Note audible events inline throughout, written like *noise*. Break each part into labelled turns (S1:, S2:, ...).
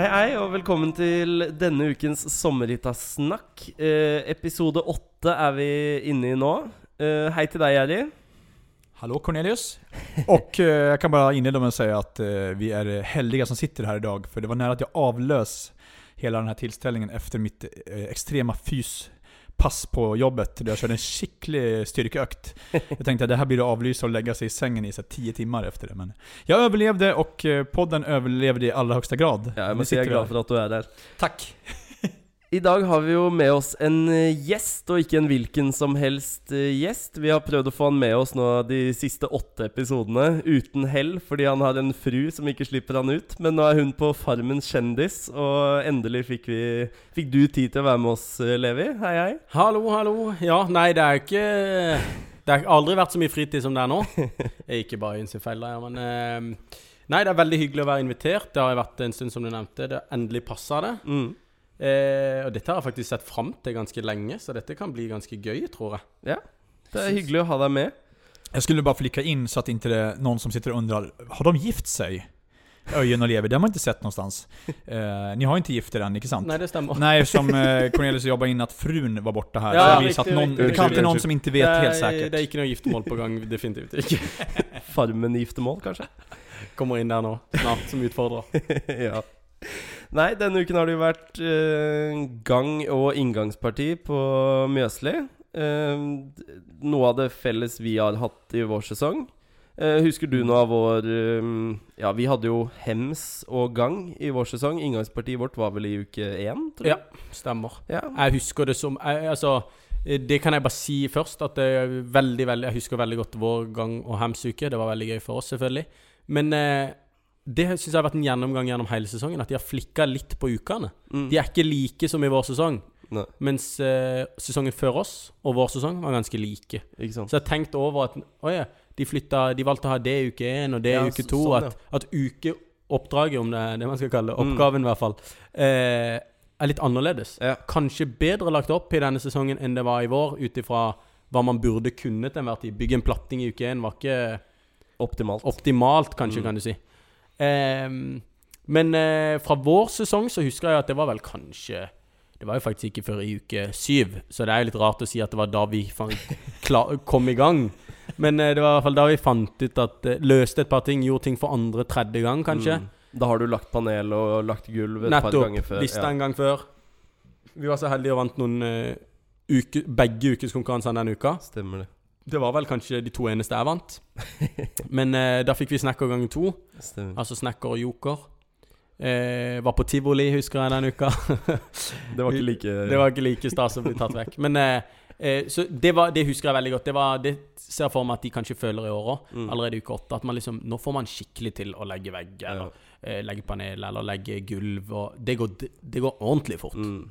S1: Hei, hei, og velkommen til denne ukens Sommerhytta-snakk. Eh, episode åtte er vi inne i nå. Eh, hei til deg, Jerry.
S2: Hallo, Cornelius! Og eh, jeg kan bare innlede med å si at eh, vi er heldige som sitter her i dag, for det var nær at jeg avløs hele denne tilstelningen etter mitt eh, extrema fyspass på jobbet, Du har kjørt en skikkelig styrkeøkt. Jeg tenkte at det her blir å avlyse og legge seg i sengen i så här, etter timmar det, men jeg overlevde, och eh, podden overlevde i allra høyeste grad.
S1: Ja, jeg må si jeg er glad for at du er der.
S2: Tack!
S1: I dag har vi jo med oss en eh, gjest, og ikke en hvilken som helst eh, gjest. Vi har prøvd å få han med oss nå de siste åtte episodene, uten hell, fordi han har en fru som ikke slipper han ut. Men nå er hun på Farmen kjendis, og endelig fikk, vi, fikk du tid til å være med oss, eh, Levi. Hei, hei.
S3: Hallo, hallo. Ja, nei, det er ikke Det har aldri vært så mye fritid som det er nå. *laughs* Jeg ikke bare sin feil, ja, men Nei, det er veldig hyggelig å være invitert. Det har vært en stund, som du nevnte. Det endelig passa det.
S1: Mm.
S3: Eh, og dette har jeg faktisk sett fram til ganske lenge, så dette kan bli ganske gøy, tror jeg.
S1: Ja, det er hyggelig å ha deg med.
S2: Jag skulle bara flika in så att inte det är någon som sitter och undrar, har de gift sig? Öjen och Levi, det har man inte sett någonstans. Eh, ni har inte gift er än, ikke sant?
S3: Nei, det stemmer.
S2: Nej, eftersom eh, Cornelius jobbade in att frun var borta här.
S3: Ja,
S2: så jag
S3: riktigt,
S2: visar att någon, det kan
S1: riktigt.
S2: alltid någon som inte vet
S3: det,
S2: helt
S3: sikkert
S2: säkert.
S3: det er ikke noe giftermål på gang, definitivt ikke.
S1: Farmen-giftermål, kanskje?
S3: Kommer inn der nå, snart, som utfordrer. *laughs*
S1: ja. Nei, denne uken har det jo vært uh, gang- og inngangsparti på Mjøsli. Uh, noe av det felles vi har hatt i vår sesong. Uh, husker du noe av vår Ja, vi hadde jo hems og gang i vår sesong. Inngangspartiet vårt var vel i uke én, tror jeg.
S3: Ja, stemmer.
S1: Ja.
S3: Jeg husker det som jeg, Altså, det kan jeg bare si først. At det veldig, veldig Jeg husker veldig godt vår gang- og hemsuke. Det var veldig gøy for oss, selvfølgelig. Men eh, det syns jeg har vært en gjennomgang gjennom hele sesongen. At de har flikka litt på ukene.
S1: Mm.
S3: De er ikke like som i vår sesong.
S1: Nei,
S3: Mens eh, sesongen før oss og vår sesong var ganske like. Så jeg tenkte over at oh ja, de flytta De valgte å ha det i uke én og det i
S1: Ja,
S3: uke to.
S1: sånn,
S3: at, at ukeoppdraget, om det er det man skal kalle det,
S1: Mm.
S3: oppgaven i hvert fall, eh, er litt annerledes.
S1: Ja.
S3: Kanskje bedre lagt opp i denne sesongen enn det var i vår, ut ifra hva man burde kunnet til enhver tid. Bygge en platting i uke én var ikke
S1: Optimalt.
S3: optimalt, kanskje,
S1: Mm.
S3: kan du si. Ehm, men eh, fra vår sesong så husker jeg at det var vel kanskje Det var jo faktisk ikke før i uke syv, så det er jo litt rart å si at det var da vi *laughs* kom i gang. Men eh, det var i hvert fall da vi fant ut at eh, Løste et par ting, gjorde ting for andre, tredje gang, kanskje.
S1: Mm. Da har du lagt panel og lagt gulv et par ganger
S3: Nettopp.
S1: før.
S3: Lista
S1: ja.
S3: en gang før. Vi var så heldige og vant noen uh, uke, begge ukeskonkurransene denne uka.
S1: Stemmer det.
S3: Det var vel kanskje de to eneste jeg vant. *laughs* Men eh, da fikk vi Snekker ganger to.
S1: Stemmer.
S3: Altså Snekker og Joker. Eh, var på tivoli, husker jeg, den uka. *laughs*
S1: Det var ikke like
S3: det var ikke like stas å bli tatt vekk. Men eh, eh, Så det, var, det husker jeg veldig godt. Det, var, det ser jeg for meg at de kanskje føler i år òg,
S1: Mm.
S3: allerede i uke åtte. At man liksom Nå får man skikkelig til å legge vegg, eller eh, legge panel, eller legge gulv. Og det går, det, det går ordentlig fort.
S1: Mm.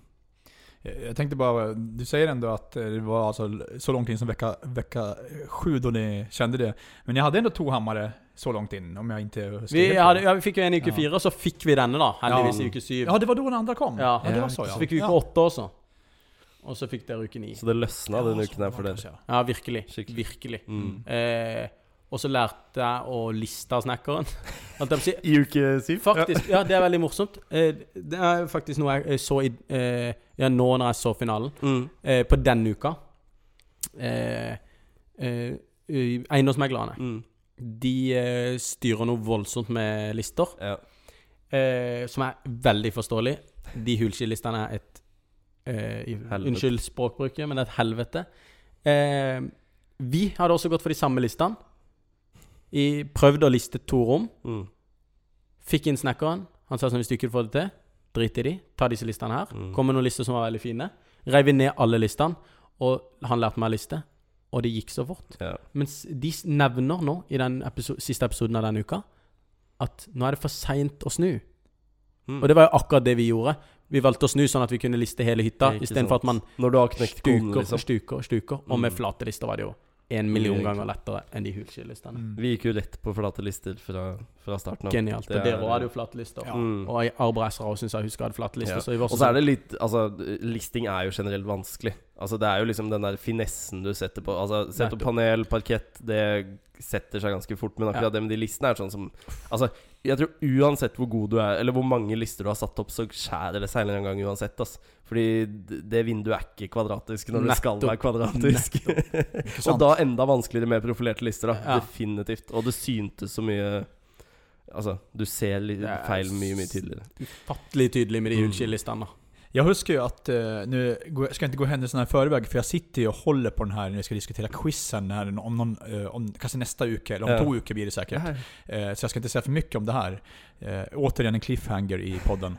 S2: Jag jag tänkte bara, du säger ändå att eh, det var alltså så långt in som vecka, vecka sju då ni kände det. Men ni hade ändå två hammare så långt in, om jag inte skrev
S3: Vi, hadde, ja, vi fikk jo en i uke
S2: Ja.
S3: fire, og så fikk vi denne, da. Heldigvis
S2: Ja.
S3: i uke syv.
S2: Ja, det var då den andra kom?
S3: Ja.
S2: det var så ja.
S3: Så fikk vi uke
S2: ja.
S3: åtte også. Og så fikk dere uke ni.
S1: Så det løsna
S2: Ja,
S1: uken her for
S2: det
S1: dere.
S3: Ja, virkelig.
S1: Skikkelig.
S3: Virkelig.
S1: Mm.
S3: Eh, og så lærte jeg å liste snekkeren. *laughs*
S1: I uke syv?
S3: Faktisk, ja, det er veldig morsomt. Eh, det er faktisk noe jeg så i eh, Ja, nå når jeg så finalen.
S1: Mm.
S3: Eh, på denne uka. Eiendomsmeglerne.
S1: Mm.
S3: De styrer noe voldsomt med lister,
S1: Ja.
S3: som er veldig forståelig. De Hulski-listene er et. Unnskyld språkbruket, men det er et helvete. Vi hadde også gått for de samme listene. I, prøvde å liste to rom.
S1: Mm.
S3: Fikk inn snekkeren. Han sa sånn hvis du ikke får det til, drit i de. Ta disse listene her.
S1: Mm.
S3: Kom med noen lister som var veldig fine. Reiv ned alle listene, og han lærte meg å liste, og det gikk så fort.
S1: Ja.
S3: Mens de nevner nå, i den episo siste episoden av denne uka, at nå er det for seint å snu.
S1: Mm.
S3: Og det var jo akkurat det vi gjorde. Vi valgte å snu sånn at vi kunne liste hele hytta, istedenfor at man stuker og
S1: liksom.
S3: stuker og stuker. Og med
S1: Mm.
S3: flate lister var det jo en million ganger lettere enn de hulskillistene.
S2: Mm.
S1: Vi gikk jo rett på flate lister fra, fra starten av.
S3: Genialt.
S1: Det
S3: Og dere
S1: er-
S3: òg hadde jo flate lister.
S2: Ja.
S1: Mm.
S3: Og Arbor Esra òg syns jeg husker hadde flate lister.
S1: Ja.
S3: Så i vår
S1: Og så er det litt Altså, listing er jo generelt vanskelig. Altså, det er jo liksom den der finessen du setter på. Altså, sett opp panel, parkett, det setter seg ganske fort. Men akkurat
S3: Ja.
S1: det med de listene er sånn som Altså, jeg tror uansett hvor god du er, eller hvor mange lister du har satt opp, så skjærer det seg en gang uansett, ass. Fordi det vinduet er ikke kvadratisk når det skal være kvadratisk. *laughs* Og da enda vanskeligere med profilerte lister, da.
S3: Ja.
S1: Definitivt. Og det syntes så mye Altså, du ser
S3: er
S1: feil mye, mye tydeligere.
S3: ufattelig tydelig med de
S1: Mm.
S2: Jag huskar ju att, uh, nu går- ska jag inte gå händelserna i förväg, för jag sitter ju och håller på den här när vi ska diskutera quizen här om någon, eh, om, kanske nästa uke, eller om
S1: Ja.
S2: två uker blir det säkert.
S1: Ja.
S2: Eh, så jag ska inte säga för mycket om det här. Eh, återigen en cliffhanger i podden.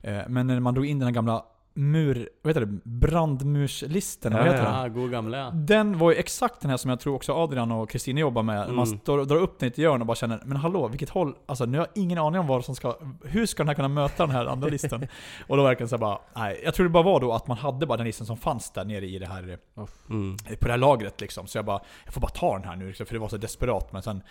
S2: Eh, men när man drog in den här gamla mur, vad heter det, brandmurslistan,
S1: Ja, ja.
S2: den?
S3: God gamla ja.
S2: Den var ju exakt den här som jag tror också Adrian och Kristina jobbar med. Man
S1: Mm.
S2: står och drar upp den i ett hjörn och bara känner Men hallå, vilket håll? Alltså nu har jag ingen aning om vad som ska... Hur ska den här kunna möta den här andra listan? *laughs* och då verkar det så bara... Nej, jag tror det bara var då att man hade bara den listan som fanns där nere i det här...
S1: Mm.
S2: På det här lagret liksom. Så jag bara... Jag får bara ta den här nu liksom, för det var så desperat. Men sen...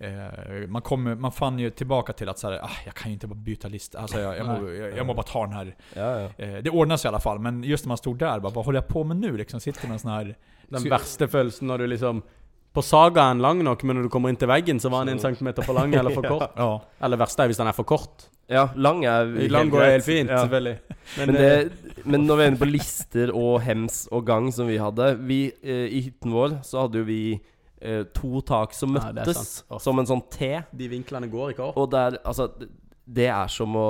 S2: Eh, man, kom, man fann ju tillbaka till att så här, ah, jag kan ju inte bara byta lista. Alltså jag, jag, må, jag, jag må bara ta den här.
S1: Ja, ja.
S2: Eh, det ordnas i alla fall. Men just när man stod där, bara, vad håller jag på med nu? Liksom, sitter med en sån här...
S3: Den verste følelsen når du liksom På saga er den lang nok, men når du kommer inn til veggen, så var den en centimeter for lang eller for *laughs* kort.
S2: Ja.
S3: Eller verste er hvis den er for kort.
S1: ja lang er
S3: Lang går helt fint,
S1: Ja.
S3: selvfølgelig.
S1: Men, det, men når vi er inne på lister og hems og gang som vi hadde vi, eh, I hytten vår så hadde jo vi eh, to tak som
S3: det er
S1: møttes
S3: sant. Åh.
S1: som en sånn T.
S3: De vinklene går ikke opp.
S1: Og der, altså Det er som å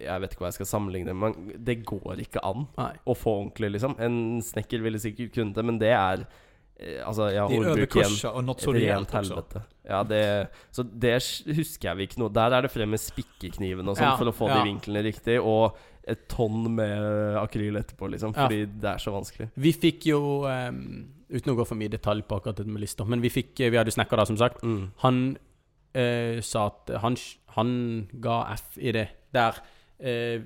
S1: Jeg vet ikke hva jeg skal sammenligne men det går ikke an
S3: Nei.
S1: å få ordentlig, liksom. En snekker ville sikkert kunnet det, men det er eh, Altså, ja,
S2: Det är
S1: ordbruk igjen.
S2: överkursa och något så
S1: Et
S2: också.
S1: helvete. Ja, det, så det husker jeg vi ikke noe. Der er det frem med spikkekniven og sånn
S3: Ja,
S1: for å få
S3: ja.
S1: de vinklene riktig. Og et tonn med akryl etterpå, liksom.
S3: Ja.
S1: Fordi det er så vanskelig.
S3: Vi fikk jo ehm, Uten å gå for mye detalj på akkurat det med lister, men vi fikk Vi hadde snekker, da, som sagt.
S1: Mm.
S3: Han eh, sa at han, han ga F i det. Der eh,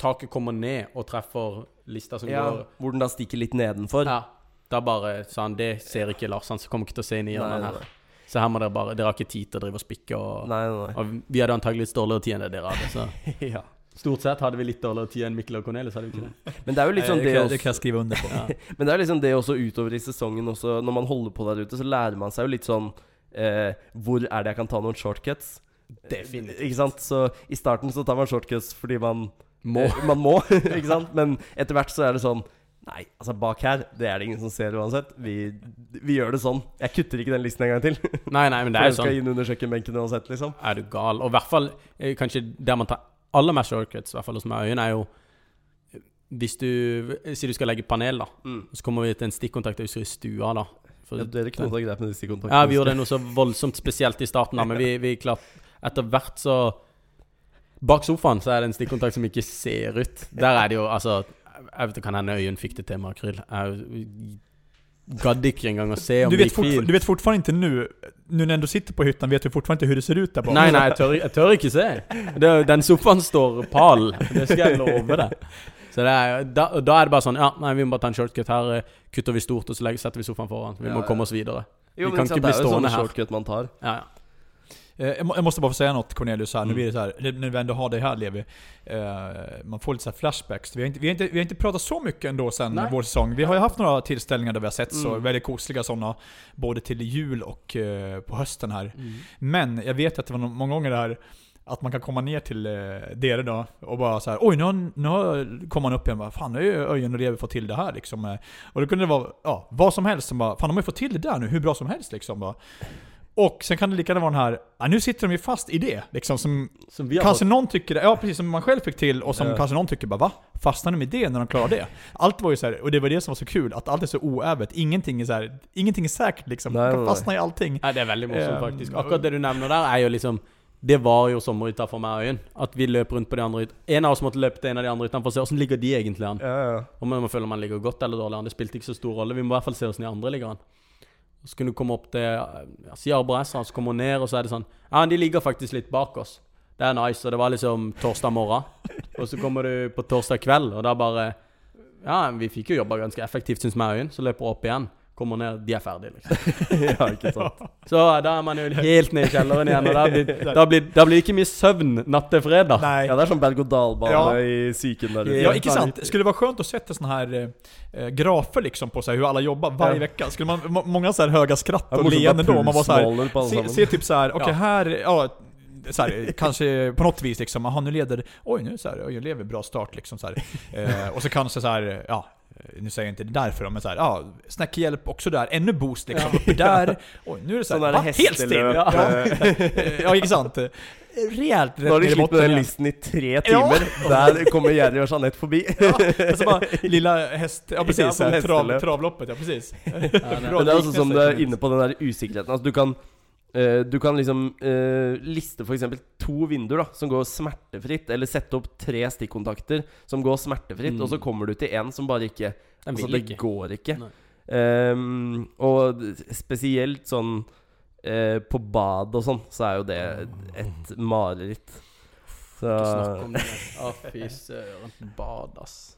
S3: taket kommer ned og treffer lista som
S1: Ja,
S3: går
S1: hvor den da stikker litt nedenfor.
S3: Ja. Da bare sa han det ser ikke Lars, han kommer ikke til å se inn i hjørnet her. Så her må dere bare Dere har ikke tid til å drive og spikke og,
S1: nei, nei.
S3: og Vi hadde antakeligvis dårligere tid enn det dere hadde. Så *laughs*
S1: ja.
S3: Stort sett hadde vi litt dårligere tid enn Mikkel og Cornelis, hadde vi ikke det?
S1: Men det er jo litt sånn
S2: det,
S1: det
S2: kan,
S1: også
S2: det kan jag skriva under på. *laughs*
S3: Ja.
S1: Men det er liksom det også utover i sesongen også, Når man holder på der ute, så lærer man seg jo litt sånn eh, Hvor er det jeg kan ta noen shortcuts?
S3: Definitivt.
S1: Ikke sant? Så i starten så tar man shortcuts fordi man
S3: Må. *laughs*
S1: Man må, *laughs* ikke sant? Men etter hvert så er det sånn Nei, altså bak her, det er det ingen som ser uansett. Vi, vi gjør det sånn. Jeg kutter ikke den listen en gang til.
S3: Nei, nei, men det er jo sånn.
S1: skal inn under kjøkkenbenken uansett, liksom.
S3: Er du gal? Og i hvert fall eh, kanskje der man tar aller mest shortcuts, i hvert fall hos meg Øyunn, er jo Hvis du sier du skal legge panel, da,
S1: Mm.
S3: så kommer vi til en stikkontakt husker i stua, da. For
S1: Ja, dere knota greit med de stikkontaktene.
S3: Ja, vi gjorde det noe så voldsomt spesielt i starten, da, men vi, vi klart Etter hvert så Bak sofaen så er det en stikkontakt som ikke ser ut. Der er det jo altså Jeg vet ikke kan hende Øyunn fikk det til med akryl. Jeg gadd ikke engang å se om
S2: Du
S3: det
S2: vet,
S3: gikk
S2: fortfar-
S3: fint.
S2: du vet fortfarande inte nu, nu när du sitter på hytten vet du fortfarande inte hur det ser ut där bak?
S3: Nei, nei, jeg tør, jeg tør ikke se. Det, den sofaen står pal. Det skal jeg love deg. Så det er, da, da er det bare sånn Ja, nei, vi må bare ta en shortcut. Her eh, kutter vi stort, og så legger, setter vi sofaen foran. Vi må komme oss videre.
S1: Jo,
S3: vi
S1: men
S3: kan
S1: ikke bli
S3: stående her.
S1: det er jo sånn shortcut man tar.
S3: Ja, ja.
S2: Eh, Jag må- måste bara få säga något Cornelius här,
S1: Mm.
S2: vi det så här, när när vi ändå har dig här Levi. Eh, man får lite så flashbacks. Vi har, inte, vi, har inte, vi har inte pratat så mycket ändå sen
S3: Nej.
S2: vår säsong. Vi har ju haft några tillställningar där vi har sett så,
S3: veldig
S2: väldigt kosliga sådana. Både till jul och eh, på hösten här.
S3: Mm.
S2: Men jag vet att det var många gånger där att man kan komma ner till eh, dere då och bara så här, oj nu, har, nu har, kommer man upp igen bara, fan nu har ju Öjen och Levi fått till det här liksom. Och då kunde det vara ja, vad som helst som bara, fan de har ju fått till det där nu hur bra som helst liksom. Bara. Och sen kan det lika gärna vara den här, ja, nu sitter de ju fast i det. Liksom, som
S3: Som vi
S2: kanske
S3: fått.
S2: någon tycker, det- ja precis som man själv fick till och som
S1: Ja.
S2: kanske någon tycker bara va? Fastnar de i det när de klarar det? Allt var ju så här, och det var det som var så kul, att allt är så oävet. Ingenting är så här, ingenting är säkert liksom.
S1: Nej,
S2: Man kan fastna i allting.
S3: Nei, det er veldig morsomt,
S2: um,
S3: faktisk. Akkurat det du nevner der, er jo liksom Det var jo sommerhytta for meg og Øyen. At vi løp rundt på de andre. En av oss måtte løpe til en av de andre utenfor for se åssen ligger de egentlig an.
S1: Ja, ja.
S3: Om man føler man ligger godt eller dårlig an. Det spilte ikke så stor rolle. Vi må i hvert fall se åssen de andre ligger an. Så kunne du komme opp til ja, Si Arboreisa, så kommer hun ned, og så er det sånn Ja, de ligger faktisk litt bak oss. Det er nice. Og det var liksom torsdag morgen. Og så kommer du på torsdag kveld, og da bare Ja, vi fikk jo jobba ganske effektivt, syns jeg, Øyunn. Så løper hun opp igjen. Kommer ned, de er ferdige, liksom. *laughs*
S1: ja, ikke sant.
S3: Så da er man jo helt ned i kjelleren igjen, og da blir, *laughs* da blir, da blir ikke mye søvn natt til fredag.
S2: Nei.
S1: Ja, det er sånn berg-og-dal-bane
S2: Ja.
S1: i psyken der.
S2: Ja, ikke sant? Skulle det være skjønt å sette sånne her uh, grafer liksom på seg, hvordan alle jobber hver uke?
S1: Ja.
S2: vecka? Skulle man, må- många så här skratt og
S1: leende
S2: då? Man var så här,
S1: pulsmåler på alle
S2: se, se typ så här, okej
S3: Ja.
S2: ja, så här, kanske på något vis liksom, aha nu leder, oj nu så här, oj lever bra start liksom så här. *laughs* Eh, och så kanske så här, ja, nu säger jag inte det därför men så här, ja, snackhjälp också där, ännu boost liksom, uppe där, oj nu är det så här, va? helt still! Ja, ja, *laughs* ikke sant? Rejält
S1: Nå har
S2: du
S1: slitt med den listen i tre timer. *laughs* Der kommer Jerry och Jeanette forbi.
S2: Alltså bara lilla häst, ja *laughs*
S1: Ja,
S2: precis, ja, trav, travloppet, ja precis.
S3: Ja, det-
S1: Men det er også som du er inne på den der usikkerheten. alltså, du kan eh, du kan liksom uh, liste f.eks. to vinduer da som går smertefritt, eller sette opp tre stikkontakter som går smertefritt,
S3: Mm.
S1: og så kommer du til en som bare ikke
S3: Den
S1: Altså, det
S3: ikke.
S1: går ikke. Ehm, og spesielt sånn uh, på bad og sånn, så er jo det et mareritt. Så
S3: Ikke snakk om det. Å, fy søren. Bad, ass.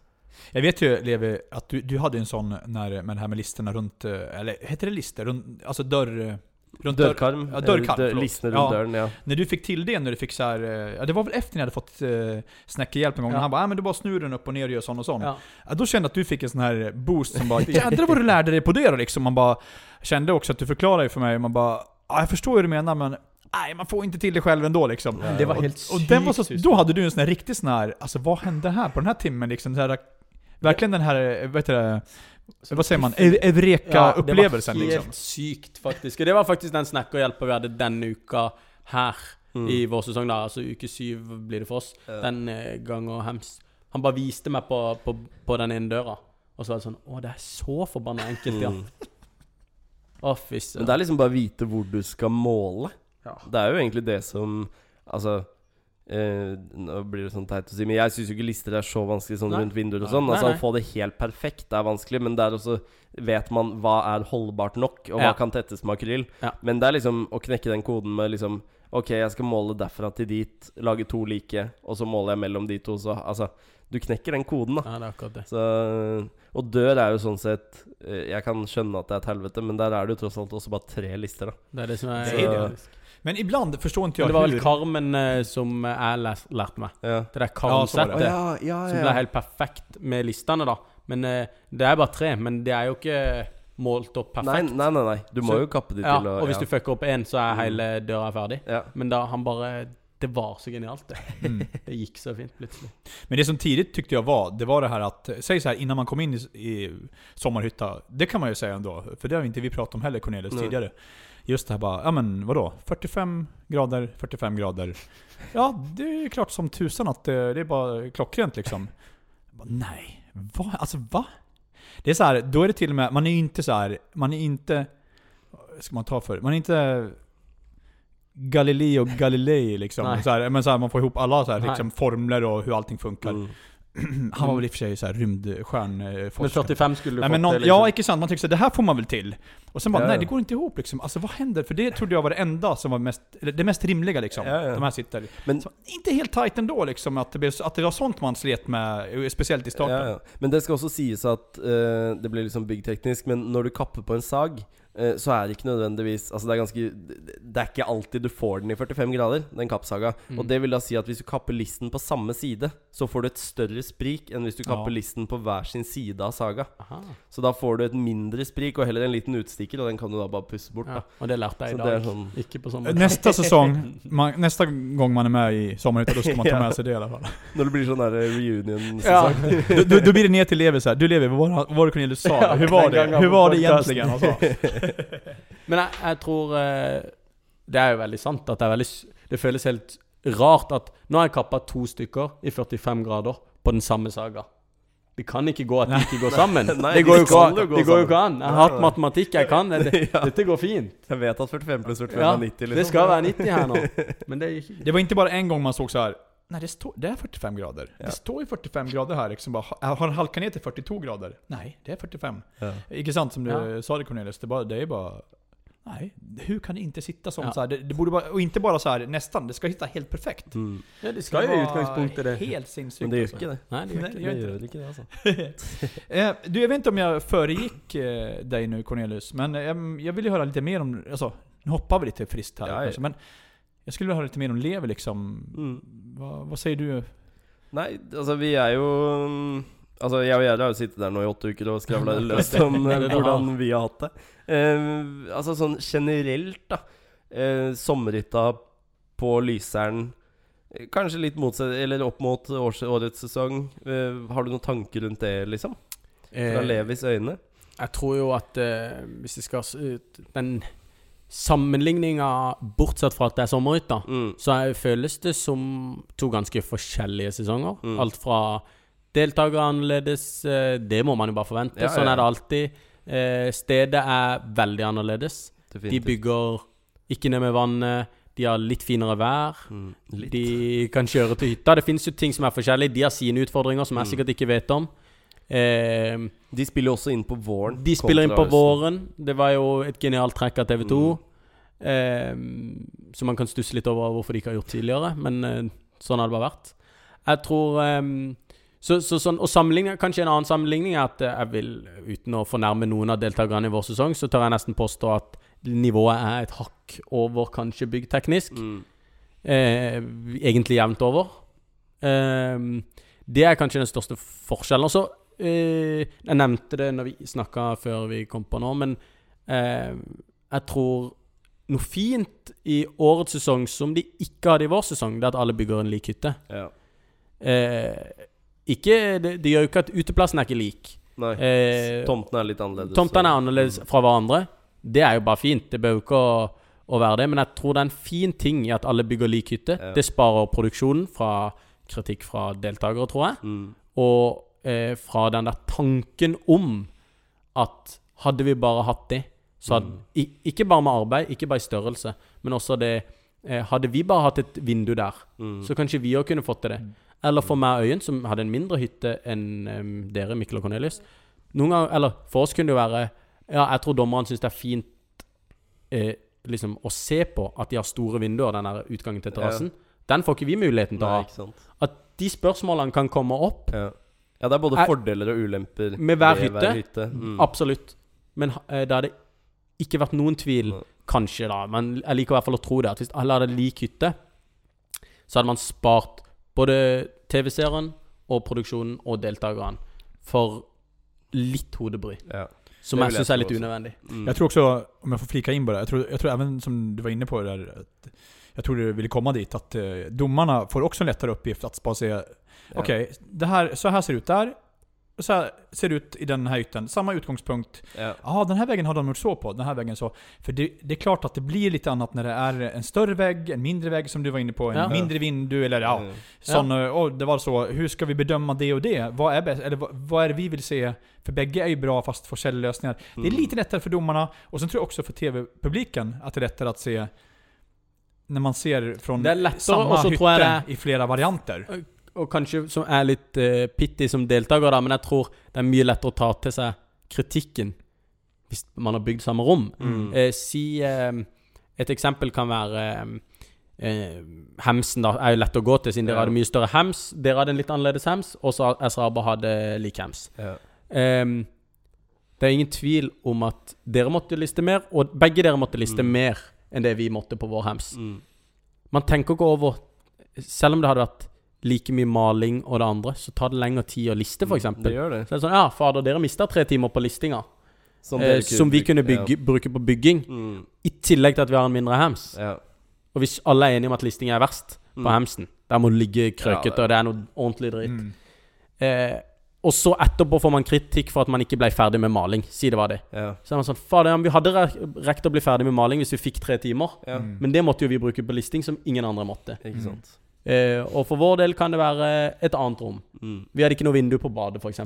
S2: Jeg vet jo, Levi, at du, du hadde en sånn när, med det her med listene runt, eh, eller heter det lister? Rundt, altså dörr... Runt dörr-
S1: Dørkarm.
S2: Ja, dørkarm,
S1: Dør, Lisne rundt
S2: Ja.
S1: døren, ja.
S2: När du fick till det, när du fick så här, eh, ja det var väl efter ni hade fått uh, snäckehjälp en gång,
S3: Ja.
S2: han bara ja, men du bara snur den upp och ner och gör sån och sån.
S3: Ja.
S2: Ja, då kände jag att du fick en sån här boost som bara *laughs* Jädrar vad du lärde dig på det då liksom. Man bara kände också att du förklarade ju för mig, man bara ah, jag förstår hur du menar men Nej, man får inte till det själv ändå liksom.
S1: Ja,
S3: Det var
S1: helt
S3: helt
S2: Och den var så,
S3: da
S2: då hade du en sån här riktig sån här, alltså vad hände här på den här timmen liksom? Så här, verkligen den här, vet du det, vad sier man,
S3: Ja,
S2: Eureka-upplevelsen
S3: Det var
S2: liksom.
S3: helt sykt, faktisk. Og det var faktisk den snekkerhjelpa vi hadde denne uka her
S1: Mm.
S3: i vår sesong. da Altså uke syv blir det for oss.
S1: Ja.
S3: Den gangen hems. Han bare viste meg på, på, på den ene døra, og så var det sånn Å, det er så forbanna enkelt, ja.
S1: Mm.
S3: Å, fy
S1: Men det er liksom bare å vite hvor du skal måle.
S3: Ja.
S1: Det er jo egentlig det som Altså eh, Nå blir det sånn teit å si, men jeg syns jo ikke lister er så vanskelig sånn
S3: Nei.
S1: rundt vinduer og sånn. Altså
S3: nei.
S1: Å få det helt perfekt er vanskelig, men der også vet man hva er holdbart nok, og hva
S3: Ja.
S1: kan tettes med akryl.
S3: Ja.
S1: Men det er liksom å knekke den koden med liksom Ok, jeg skal måle derfra til dit, lage to like, og så måler jeg mellom de to, så Altså, du knekker den koden, da.
S3: Ja, det er akkurat det.
S1: Så, og dør er jo sånn sett eh, Jeg kan skjønne at det er et helvete, men der er det jo tross alt også bare tre lister, da.
S3: Det er det som er
S1: er
S2: det. Men ibland förstår inte
S3: jeg.
S2: jag
S3: det var vel. Carmen eh, som jeg læs- lærte meg.
S1: Ja.
S3: Det der
S2: Ja, så var
S3: Carmen-settet.
S2: Ja,
S1: ja, ja,
S3: Som ble helt perfekt med listene, da. Men eh, det er bare tre. Men det er jo ikke målt opp
S1: Nei,
S3: perfekt.
S1: nei, nei, nei. Du må
S3: Så-
S1: jo kappe de
S3: ja,
S1: til.
S3: og hvis du fucker opp én, så er
S1: Mm.
S3: hele døra ferdig.
S1: ja.
S3: Men da han bare Det var så genialt, det. *laughs*
S2: Mm. *laughs*
S3: Det gikk så fint plutselig.
S2: Men det som tidigt tyckte jag var, det var det här att, säg så här innan man kom in i, i sommarhytta, det kan man ju säga ändå, för det har inte vi pratat om heller Cornelius
S1: Nej.
S2: tidigare. Just det här bara, ja men vadå? 45 grader, 45 grader. Ja, det är klart som tusan att det, det är bara klockrent liksom. Bara, Nej, va? Alltså va? Det är så här, då är det till och med, man är ju inte så här, man är inte, ska man ta för? Man är inte Galileo Galilei liksom. Så här, men så här, man får ihop alla så här, liksom, formler och hur allting funkar.
S1: Mm. *clears throat*
S2: Han var väl i och för sig så här rymdstjärnforskare.
S3: Men 45 skulle du
S2: Nej,
S3: fått
S2: men någon,
S3: det, liksom.
S2: Ja, inte sant. Man tänker så här, det här får man väl till. Och sen bara,
S1: Ja,
S2: nej det går inte ihop liksom. Alltså vad händer? För det trodde jag var det enda som var mest, eller det mest rimliga liksom.
S1: Ja, ja.
S2: De här sitter.
S1: Men,
S2: Så, inte helt tight ändå liksom, att det, blev, att det var sånt man slet med, spesielt speciellt i starten.
S1: men det skal også sies at uh, Det blir liksom byggteknisk, men når du kapper på en sag, eh, så er det ikke nødvendigvis Altså Det er ganske Det er ikke alltid du får den i 45 grader, den kappsaga.
S3: Mm.
S1: Og det vil da si at hvis du kapper listen på samme side, så får du et større sprik enn hvis du kapper
S2: Ja.
S1: listen på hver sin side av saga.
S3: Aha.
S1: Så da får du et mindre sprik og heller en liten utstikker, og den kan du da bare pusse bort.
S3: Ja,
S1: da
S3: og det lærte jeg i
S1: det
S3: dag.
S1: sånn
S3: Ikke på samme
S2: Neste sesong, *laughs* man, neste gang man er med i Sommerhytta, da skal man ta *laughs* med seg det i hvert fall.
S1: Når det blir sånn der reunion-sesong.
S2: Du då, då blir det ner til Levi så här, du Levi, vad var, vad var det Cornelius sa?
S3: Ja,
S2: Hur var det?
S3: egentlig?
S2: Hur var det egentligen? Alltså? *laughs* *laughs*
S3: Men jeg, jeg tror eh, Det er jo veldig sant at det er veldig Det føles helt rart at Nå har jeg kappa to stykker i 45 grader på den samme saga. Det kan ikke gå at de ikke går sammen. *laughs*
S1: Nei,
S3: det
S1: de
S3: går jo ikke,
S1: gå
S3: det går jo ikke an. Jeg har hatt matematikk, jeg kan. Det, *laughs* Dette går fint.
S1: Jeg vet at 45 pluss 45
S3: Ja,
S1: er 90, liksom.
S3: det skal være 90 her nå. Men det er ikke
S2: Det var ikke bare en gang man så så här. Nej, det, står, det är 45 grader.
S1: Ja.
S2: Det står ju 45 grader här. Liksom bara, har den halkat ner till 42 grader? Nej, det är 45.
S1: Ja.
S2: Inte sant som du
S3: Ja.
S2: sa det Cornelius? Det, bara, det är bara... Nej, hur kan det inte sitta som
S3: Ja.
S2: så här? Det, det borde bara, och inte bara så här nästan, det ska hitta helt perfekt.
S1: Mm.
S3: Ja, det skal jo i
S2: var
S3: utgangspunktet det.
S2: Helt sinnssykt.
S1: Men det gör
S2: alltså.
S1: det.
S3: Nei, det
S2: gör
S3: inte
S2: det
S3: det.
S2: gör
S1: Det
S2: inte
S1: det, altså. *laughs*
S2: Eh, du, jag vet inte om jag föregick eh, dig nu Cornelius, men eh, jag vill ju höra lite mer om, alltså, nu hoppar vi lite friskt här
S1: Ja, ja.
S2: kanske, men jag skulle vilja höra lite mer om Lever liksom.
S1: Mm.
S2: Vad, vad säger du?
S1: Nei, altså vi er jo mm, Altså jeg og Gjerde har jo sittet der nå i åtte uker og skravla *laughs* løst om eh, hvordan vi har hatt det. Uh, altså sånn generelt, da. Uh, sommerhytta på Lyseren. Kanskje litt motsatt, eller opp mot års, årets sesong. Har du noen tanker rundt det, liksom? Fra Levis øyne?
S3: Jeg tror jo at eh, hvis det skal ut Den sammenligninga, bortsett fra at det er sommerhytta,
S1: Mm.
S3: så føles det som to ganske forskjellige sesonger.
S1: Mm.
S3: Alt fra deltakere annerledes eh, Det må man jo bare forvente.
S1: Ja,
S3: Sånn
S1: ja.
S3: er det alltid. Eh, stedet er veldig annerledes. De bygger ikke ned med vannet. De har litt finere vær.
S1: Mm. Litt.
S3: De kan kjøre til hytta. Det finnes jo ting som er forskjellige. De har sine utfordringer som jeg
S1: Mm.
S3: sikkert ikke vet om. Eh,
S1: De spiller jo også inn på våren.
S3: de spiller inn på våren. Det var jo et genialt trekk av TV2.
S1: Mm.
S3: Eh, så man kan stusse litt over hvorfor de ikke har gjort tidligere, men eh, sånn har det bare vært. Jeg tror eh, så, så sånn, Og kanskje en annen sammenligning er at eh, jeg vil, uten å fornærme noen av deltakerne i vår sesong, så tør jeg nesten påstå at nivået er et hakk over kanskje byggteknisk.
S1: Mm.
S3: Eh, egentlig jevnt over. Eh, det er kanskje den største forskjellen. Og så eh, Jeg nevnte det når vi snakka før vi kom på nå, men eh, jeg tror noe fint i årets sesong som de ikke hadde i vår sesong, det er at alle bygger en lik hytte.
S1: Ja.
S3: Eh, ikke, det, det gjør jo ikke at uteplassen er ikke lik.
S1: Nei.
S3: Eh,
S1: Tomten er litt annerledes.
S3: Tomten er annerledes
S1: Mm.
S3: fra hverandre. Det er jo bare fint. Det jo ikke å, å være det. Men jeg tror det er en fin ting i at alle bygger lik hytte.
S1: Ja.
S3: Det sparer produksjonen fra kritikk fra deltakere, tror jeg.
S1: Mm.
S3: Og eh, fra den der tanken om at hadde vi bare hatt det, så hadde
S1: Mm.
S3: Ikke bare med arbeid, ikke bare i størrelse, men også det eh, Hadde vi bare hatt et vindu der,
S1: Mm.
S3: så kanskje vi òg kunne fått til det. Eller for meg og Øyen, som hadde en mindre hytte enn um, dere, Mikkel og Cornelius. Noen ganger, eller For oss kunne det jo være Ja, jeg tror dommerne syns det er fint eh, liksom å se på at de har store vinduer, den der utgangen til terrassen. Den får ikke vi muligheten til å ha. At de spørsmålene kan komme opp
S1: Ja. Ja, det er både
S3: Er-
S1: fordeler og ulemper
S3: Med hver hytte?
S1: Mm.
S3: Absolutt. Men eh, det hadde ikke vært noen tvil,
S1: mm.
S3: kanskje, da. Men jeg liker i hvert fall å tro det. At hvis alle hadde lik hytte, så hadde man spart både TV-serien og produksjonen og deltakerne for litt hodebry.
S1: Ja.
S3: Som jeg syns er litt unødvendig.
S1: Mm.
S2: Jeg tror også, om jeg får flika inn på det, jeg tror, jeg tror even, som du var inne på der, där, att tror du ville komme dit, at uh, dommerne får også en lettere oppgift at bare
S1: Ja.
S2: Okej, det här, så här ser det ut där, så här ser det ut i den här ytan, samma utgångspunkt.
S1: Ja.
S2: Ja, den här väggen har de gjort så på, den här väggen så. För det, det är klart att det blir lite annat när det är en större vägg, en mindre vägg som du var inne på, en
S3: Ja.
S2: mindre vindu eller ja,
S1: Mm.
S2: Sånn, och det var så, hur ska vi bedöma det och det? Vad är bäst? Eller vad, vad är det vi vill se? För bägge är ju bra fast forskjelllösningar. Det är
S1: Mm.
S2: lite lättare för domarna, och sen tror jag också för TV-publiken att det är lättare att se när man ser från
S3: Det är lättare,
S2: samma
S3: och så
S2: hytte
S3: tror jag det
S2: i flera varianter.
S3: Og kanskje som er litt uh, pitty som deltaker, da, men jeg tror det er mye lettere å ta til seg kritikken hvis man har bygd samme rom.
S1: Mm.
S3: Uh, si uh, Et eksempel kan være Hemsen, da. Er jo lett å gå til, siden dere
S1: Ja.
S3: hadde mye større hems. Dere hadde en litt annerledes hems, og så Esraba hadde lik hems.
S1: Ja.
S3: Ehm, det er ingen tvil om at dere måtte liste mer, og begge dere måtte liste
S1: Mm.
S3: mer enn det vi måtte på vår hems.
S1: Mm.
S3: Man tenker ikke over Selv om det hadde vært like mye maling og det andre, så tar det lengre tid å liste, f.eks.
S1: Mm. Det gjør det.
S3: Så er sånn Ja, fader, dere mista tre timer på listinga.
S1: Som,
S3: eh, som vi kunne bygge, bruke på bygging.
S1: Mm.
S3: I tillegg til at vi har en mindre hems.
S1: Ja.
S3: Og hvis alle er enige om at listing er verst på
S1: hamsen,
S3: hemsen Der må du ligge krøkete,
S1: Ja,
S3: og det er noe ordentlig dritt.
S2: Mm.
S3: Eh, og så etterpå får man kritikk for at man ikke ble ferdig med maling. Si det var det.
S1: Ja.
S3: Så er man sånn Fader, ja, vi hadde rekt å bli ferdig med maling hvis vi fikk tre timer.
S1: ja.
S2: Mm.
S3: Men det måtte jo vi bruke på listing, som ingen andre måtte.
S1: Ikke sant.
S3: Eh, og for vår del kan det være et annet rom.
S1: Mm.
S3: Vi hadde ikke noe vindu på badet, f.eks.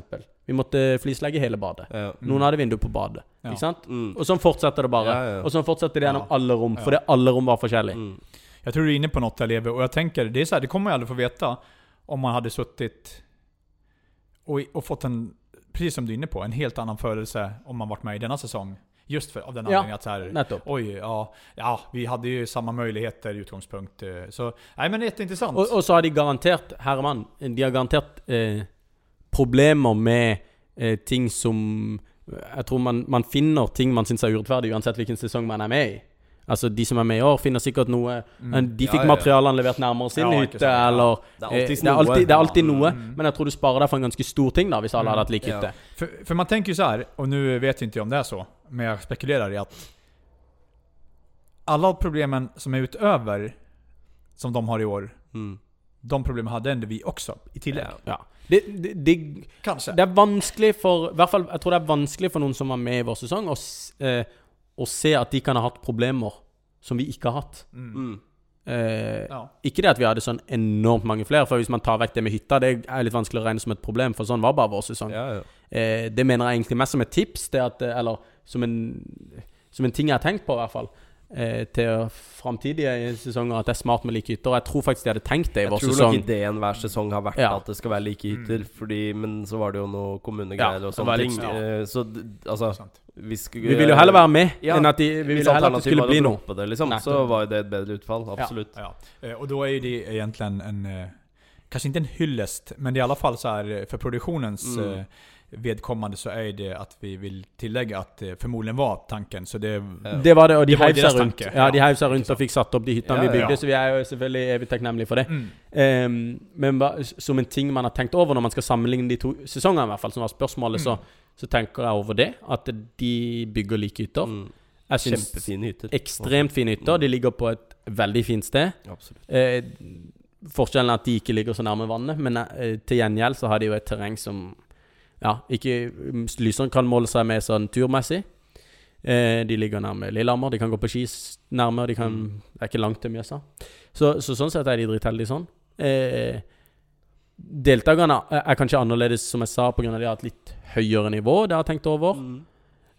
S3: Vi måtte flislegge hele badet.
S1: Ja.
S3: Noen hadde vindu på badet.
S2: Ja.
S3: Ikke sant?
S1: Mm.
S3: Og sånn fortsetter det bare.
S1: Ja, ja.
S3: Og sånn fortsetter det gjennom
S2: Ja.
S3: alle rom,
S2: Ja.
S3: fordi alle rom var forskjellige.
S1: Mm.
S2: Jag tror du er inne på noe, Levi, og jeg tenker, det är så här, det kommer jeg aldri aldrig få veta om man hadde sittet og, og, fått en, precis som du er inne på, en helt annen følelse om man var med i denne säsong. Just för, av den anledningen att så här, oj, ja, ja, vi hade ju samma möjligheter utgångspunkt. eh, Så, nej men jätteintressant.
S3: Og, och så har de garantert, herremann, de har garanterat eh, problemer med eh, ting som Jeg tror man, man finner ting man syns er urettferdig, uansett hvilken sesong man er med i. Altså De som er med i år, finner sikkert noe
S2: Mm.
S3: De fikk
S1: ja, ja.
S3: materialene levert nærmere sin
S2: Ja,
S3: hytte,
S2: sånn,
S3: eller
S1: Det er
S3: eh,
S1: alltid
S3: det, er alltid, det er alltid noe,
S2: mm.
S3: men jeg tror du sparer deg for en ganske stor ting da hvis alle hadde hatt lik
S1: Ja.
S3: hytte.
S2: For, för man tenker jo så her, og nå vet inte ikke om det er så, men jeg spekulerer i at alle problemene som er utover, som de har i år,
S1: Mm.
S2: de problemene hadde enda vi også, i tillegg.
S1: Ja.
S3: Ja. Det, det, det, det er vanskelig for I hvert fall, Jeg tror det er vanskelig for noen som var med i vår sesong, å, eh, å se at de kan ha hatt problemer som vi ikke har hatt.
S2: Mm.
S1: Mm.
S3: Eh,
S2: Ja.
S3: Ikke det at vi hadde sånn enormt mange flere, for hvis man tar vekk det med hytta, det er litt vanskelig å regne som et problem, for sånn var bare vår sesong.
S1: Ja, ja.
S3: Eh, det mener jeg egentlig mest som et tips, det at, eh, eller som en, som en ting jeg har tenkt på, i hvert fall. Eh, til framtidige sesonger, at det er smart med like hytter. Jeg tror faktisk de hadde tenkt det i vår sesong.
S1: Jeg tror nok ideen hver sesong har vært
S3: Ja.
S1: at det skal være like hytter, fordi, men så var det jo noe kommunegreier
S3: Ja,
S1: og sånne ting.
S2: ja.
S1: Eh, Så altså vi, skulle,
S3: Vi ville jo heller være med
S1: Ja,
S3: enn at de, vi ville heller at det skulle bli noe.
S1: det, liksom,
S3: Nei.
S1: så var jo det et bedre utfall. Absolutt.
S2: Ja. da er då är ju det egentligen en, Kanskje ikke en hyllest, men i alle fall så er for produksjonens produktionens
S1: Mm.
S2: Eh, vedkommande så er det at vi vil tillegge at det formodentlig var tanken. Så det,
S3: Det var det, og de heiv seg rundt. Ja, de heiv seg rundt og fikk satt opp de hyttene
S1: Ja,
S3: vi bygde,
S1: ja.
S3: så vi er jo selvfølgelig evig takknemlige for det.
S2: mm.
S3: Um, men som en ting man har tenkt over når man skal sammenligne de to sesongene, i hvert fall, som var spørsmålet, så,
S2: Mm.
S3: så tenker jeg over det. At de bygger like hytter.
S1: Mm.
S3: Jeg syns
S1: Kjempefine hytter.
S3: ekstremt fine hytter. De ligger på et veldig fint sted.
S1: Absolutt.
S3: Eh, forskjellen er at de ikke ligger så nærme vannet, men eh, til gjengjeld så har de jo et terreng som ja, ikke Lysand Lyseren kan måle seg med sånn turmessig. Eh, de ligger nærme Lillehammer, de kan gå på ski nærme, de kan,
S1: Mm.
S3: det er ikke langt til Mjøsa. Så, så sånn sett er de dritheldige sånn. Eh, deltakerne er kanskje annerledes, som jeg sa, pga. de har et litt høyere nivå, det har jeg tenkt over.
S1: Mm.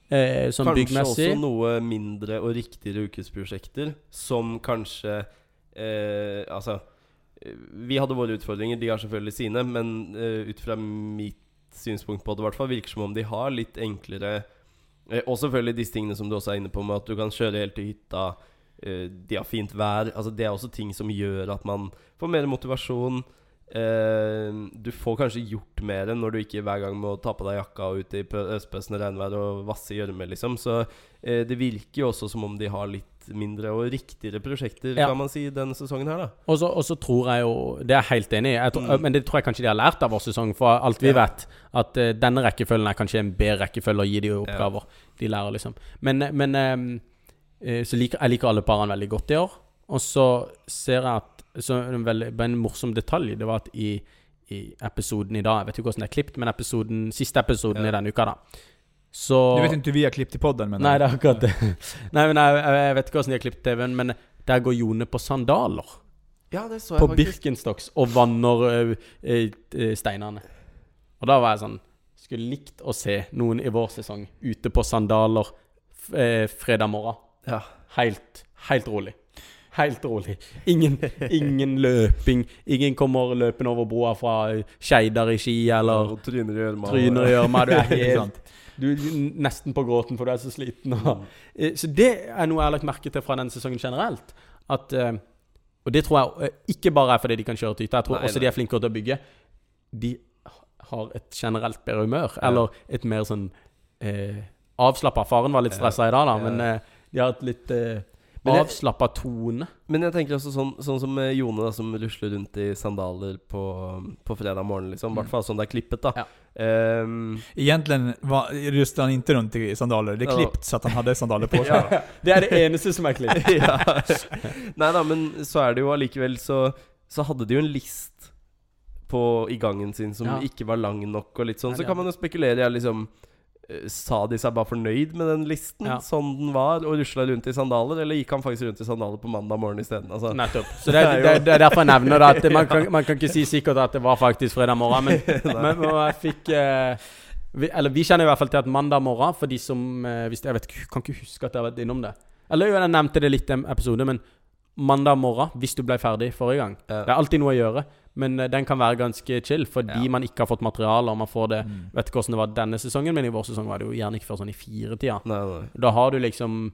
S3: Eh, sånn
S1: Kanskje
S3: byggmessig.
S1: også noe mindre og riktigere ukesprosjekter, som kanskje eh, Altså eh, Vi hadde våre utfordringer, de har selvfølgelig sine, men eh, ut fra mitt synspunkt på det, i hvert fall, virker som om de har litt enklere eh, Og selvfølgelig disse tingene som du også er inne på, med at du kan kjøre helt til hytta. eh, de har fint vær. Altså Det er også ting som gjør at man får mer motivasjon. Eh, du får kanskje gjort mer når du ikke hver gang må ta på deg jakka og ut i pø- østpøsende regnvær og vasse gjørme, liksom. Så det virker jo også som om de har litt mindre og riktigere prosjekter,
S3: Ja.
S1: kan man si, denne sesongen her, da.
S3: Og så, tror jeg jo Det er jeg helt enig i.
S1: Mm.
S3: Men det tror jeg kanskje de har lært av vår sesong, for alt vi
S1: Ja.
S3: vet. At uh, denne rekkefølgen er kanskje en bedre rekkefølge å gi de oppgaver. De lærer, liksom. Men, men ehm, eh, Så liker jeg liker alle parene veldig godt i år. Og så ser jeg at så en, veldig, en morsom detalj Det var at i, i episoden i dag Jeg vet ikke hvordan det er klippet, men episoden, siste episoden
S1: Ja.
S3: i denne uka, da Så
S2: Du vet inte hur vi har klippt i podden men
S3: Nei, det er akkurat det. *laughs* Nei, men jeg, jeg, vet ikke hvordan de har klippet TV-en, men der går Jone på sandaler
S1: Ja, det så jeg
S3: på Birkenstocks og vanner ø, ø, ø, steinene. Og da var jeg sånn Skulle likt å se noen i vår sesong ute på sandaler f eh, fredag morgen.
S1: Ja.
S3: Helt, helt rolig. Helt rolig. Ingen, ingen løping. Ingen kommer løpende over broa fra ø, Skeidar i Ski, eller
S1: tryner i gjørma.
S3: Du er *laughs* helt? Du er nesten på gråten, for du er så sliten. Og, Eh, Så det er noe jeg har lagt merke til fra denne sesongen generelt. At, eh, og det tror jeg eh, ikke bare er fordi de kan kjøre til hytta. Jeg tror
S1: Nei,
S3: også
S1: nei.
S3: de er flinkere til å bygge. De har et generelt bedre humør.
S1: Ja.
S3: Eller et mer sånn eh, avslappa. Faren var litt stressa i dag, da, men eh, de har et litt eh,
S1: jeg-
S3: avslappa tone.
S1: Men jeg tenker også sånn, sånn som eh, Jone, da, som rusler rundt i sandaler på, på fredag morgen, liksom. I hvert fall sånn det er klippet, da.
S3: Ja.
S1: Um,
S2: Egentlig var, han ikke rundt i sandaler. Det
S1: er
S2: klippet så at han hadde sandaler på *laughs* seg.
S1: Ja.
S3: Det er det eneste som er klippet. *laughs*
S1: ja. Nei da, men så er det jo allikevel så, så hadde de jo en list på, i gangen sin som
S3: Ja.
S1: ikke var lang nok, og litt sånn. Så kan man jo spekulere i liksom eh, Sa de seg bare fornøyd med den listen
S3: Ja.
S1: sånn den var, og rusla rundt i sandaler? Eller gikk han faktisk rundt i sandaler på mandag morgen isteden? Altså,
S3: Nettopp. *laughs* Så det, det, det er derfor jeg nevner det. At *laughs* man, kan, man kan ikke si sikkert at det var faktisk fredag morgen, men, *laughs* men, men jeg fikk eh, vi, Eller vi kjenner i hvert fall til at mandag morgen, for de som eh, hvis, Jeg vet, kan ikke huske at jeg har vært innom det. Eller jo, jeg nevnte det litt i en episode, men mandag morgen, hvis du ble ferdig forrige gang. Det er alltid noe å gjøre, men eh, den kan være ganske chill fordi
S1: Ja.
S3: man ikke har fått materiale, og man får det
S2: Mm.
S3: Vet ikke hvordan det var denne sesongen, men i vår sesong var det jo gjerne ikke før sånn i firetida.
S1: Nei, nei.
S3: Da har du liksom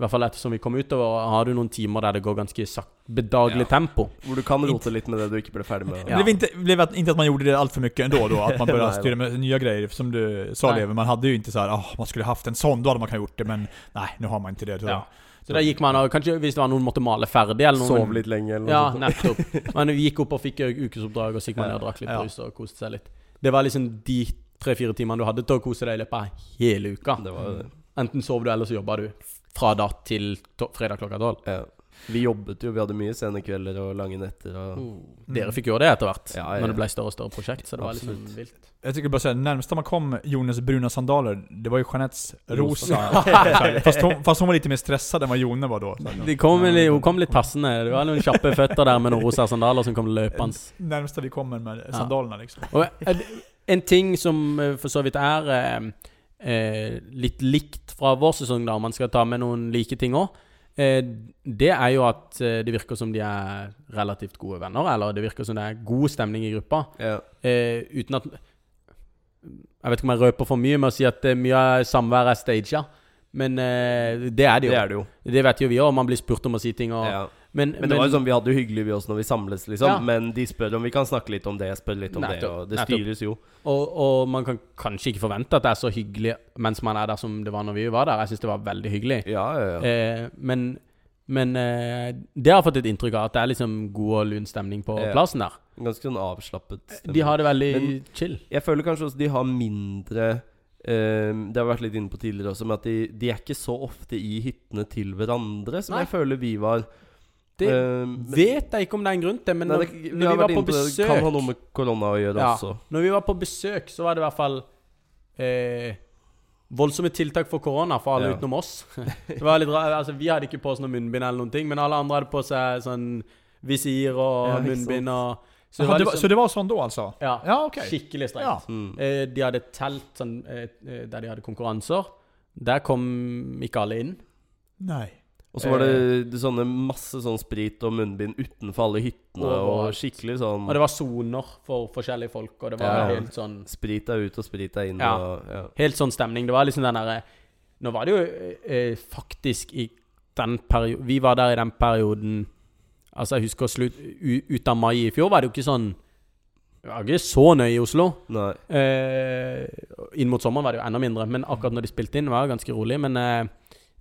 S3: I hvert fall ettersom vi kom utover, har du noen timer der det går ganske bedagelig
S1: Ja.
S3: tempo.
S1: Hvor du kan rote litt med det du ikke ble ferdig med.
S3: Ja.
S2: Det ble ikke at att- inte man gjorde det altfor mye mycket ändå då, att man *laughs* började
S1: styre
S2: styra med nya grejer som du sa Leve. Man hadde jo ikke sånn här, ah, man skulle haft en sånn, da hadde man kunnat gjort det men nei, nå har man ikke det. Så.
S3: Ja. Så der gikk man og Kanskje hvis det var noen måtte male ferdig, eller noen
S1: Sov litt lenge, eller noe
S3: Ja,
S1: sånt. *laughs*
S3: nettopp. Men vi gikk opp og fikk ukesoppdrag, og så gikk man ned og drakk litt brus og koste seg litt. Det var liksom de tre-fire timene du hadde til å kose deg i løpet av hele uka.
S1: Det var det.
S3: Enten sov du, eller så jobba du fra da til fredag klokka tolv.
S1: Vi jobbet jo, vi hadde mye sene kvelder og lange netter. Og
S3: Dere fikk gjøre det etter hvert,
S1: Ja, ja.
S3: når det ble større og større prosjekt. Så det var
S1: Absolutt.
S3: liksom vilt.
S2: Jeg tycker bara säga, närmsta man kom Jones bruna sandaler, det var ju Jeanettes rosa. *laughs* Fast, hon, fast hon var lite mer stressad än vad Jone var då.
S3: De kom, litt- hun kom litt passende. Det var noen kjappe føtter der med noen rosa sandaler som kom løpende.
S2: Närmsta vi kommer med sandalene liksom.
S3: Og en- ting som eh, for så vidt er eh, eh, litt likt fra vår sesong, da, om man skal ta med noen like ting òg, det er jo at eh, det virker som de er relativt gode venner. Eller det virker som det er god stemning i gruppa.
S1: ja.
S3: Eh, uten at Jeg vet ikke om jeg røper for mye med å si at eh, mye av samværet er staged. Men eh, det er det jo.
S1: Det er det jo.
S3: Det vet jo vi òg. Man blir spurt om å si ting. Og,
S1: Ja.
S3: Men,
S1: Men det var jo sånn, vi hadde jo hyggelig vi også når vi samles, liksom.
S3: Ja.
S1: Men de spør om vi kan snakke litt om det, spør litt om
S3: Nettopp,
S1: det, og det
S3: nettopp.
S1: styres jo.
S3: Og, og man kan kanskje ikke forvente at det er så hyggelig mens man er der som det var når vi var der. Jeg syns det var veldig hyggelig.
S1: Ja, ja, ja.
S3: Eh, men men eh, det har jeg fått et inntrykk av, at det er liksom god og lun stemning på plassen der.
S1: Ganske sånn avslappet stemning.
S3: De har det veldig
S1: Men-
S3: chill.
S1: Jeg føler kanskje også de har mindre eh, Det har vi vært litt inne på tidligere også, men at de, de er ikke så ofte i hyttene til hverandre som
S3: Nei.
S1: jeg føler vi var.
S3: Det
S1: Eh, men-
S3: vet jeg ikke om det er en grunn til, men
S1: Nei,
S3: når,
S1: det, vi
S3: når vi var på
S1: det.
S3: besøk
S1: Det kan ha noe med korona å gjøre
S3: Ja.
S1: også.
S3: Når vi var på besøk, så var det i hvert fall eh, voldsomme tiltak for korona for alle
S1: Ja.
S3: utenom oss. *laughs* Det var litt rart, altså Vi hadde ikke på oss noe munnbind eller noen ting, men alle andre hadde på seg sånn visir og
S1: Ja,
S3: munnbind og Så
S2: det var,
S3: liksom-
S2: så det var sånn da, altså?
S3: Ja,
S2: Ja, okay.
S3: skikkelig strengt.
S2: Ja.
S1: Mm.
S3: Eh, de hadde telt sånn, eh, eh, der de hadde konkurranser. Der kom ikke alle inn.
S2: Nej.
S1: Og så var det,
S3: Eh.
S1: det sånne masse sånn sprit og munnbind utenfor alle hyttene. Og
S3: og
S1: skikkelig sånn
S3: Og det var soner for forskjellige folk, og det var
S1: Ja.
S3: helt sånn
S1: Sprit deg ut og sprit deg inn.
S3: Ja.
S1: Og, ja.
S3: Helt sånn stemning. Det var liksom den derre Nå var det jo eh, faktisk i den perioden Vi var der i den perioden Altså, jeg husker slutt ut av mai i fjor var det jo ikke sånn Det var ikke så nøye i Oslo. Eh, inn mot sommeren var det jo enda mindre, men akkurat når de spilte inn, var det ganske rolig. Men eh,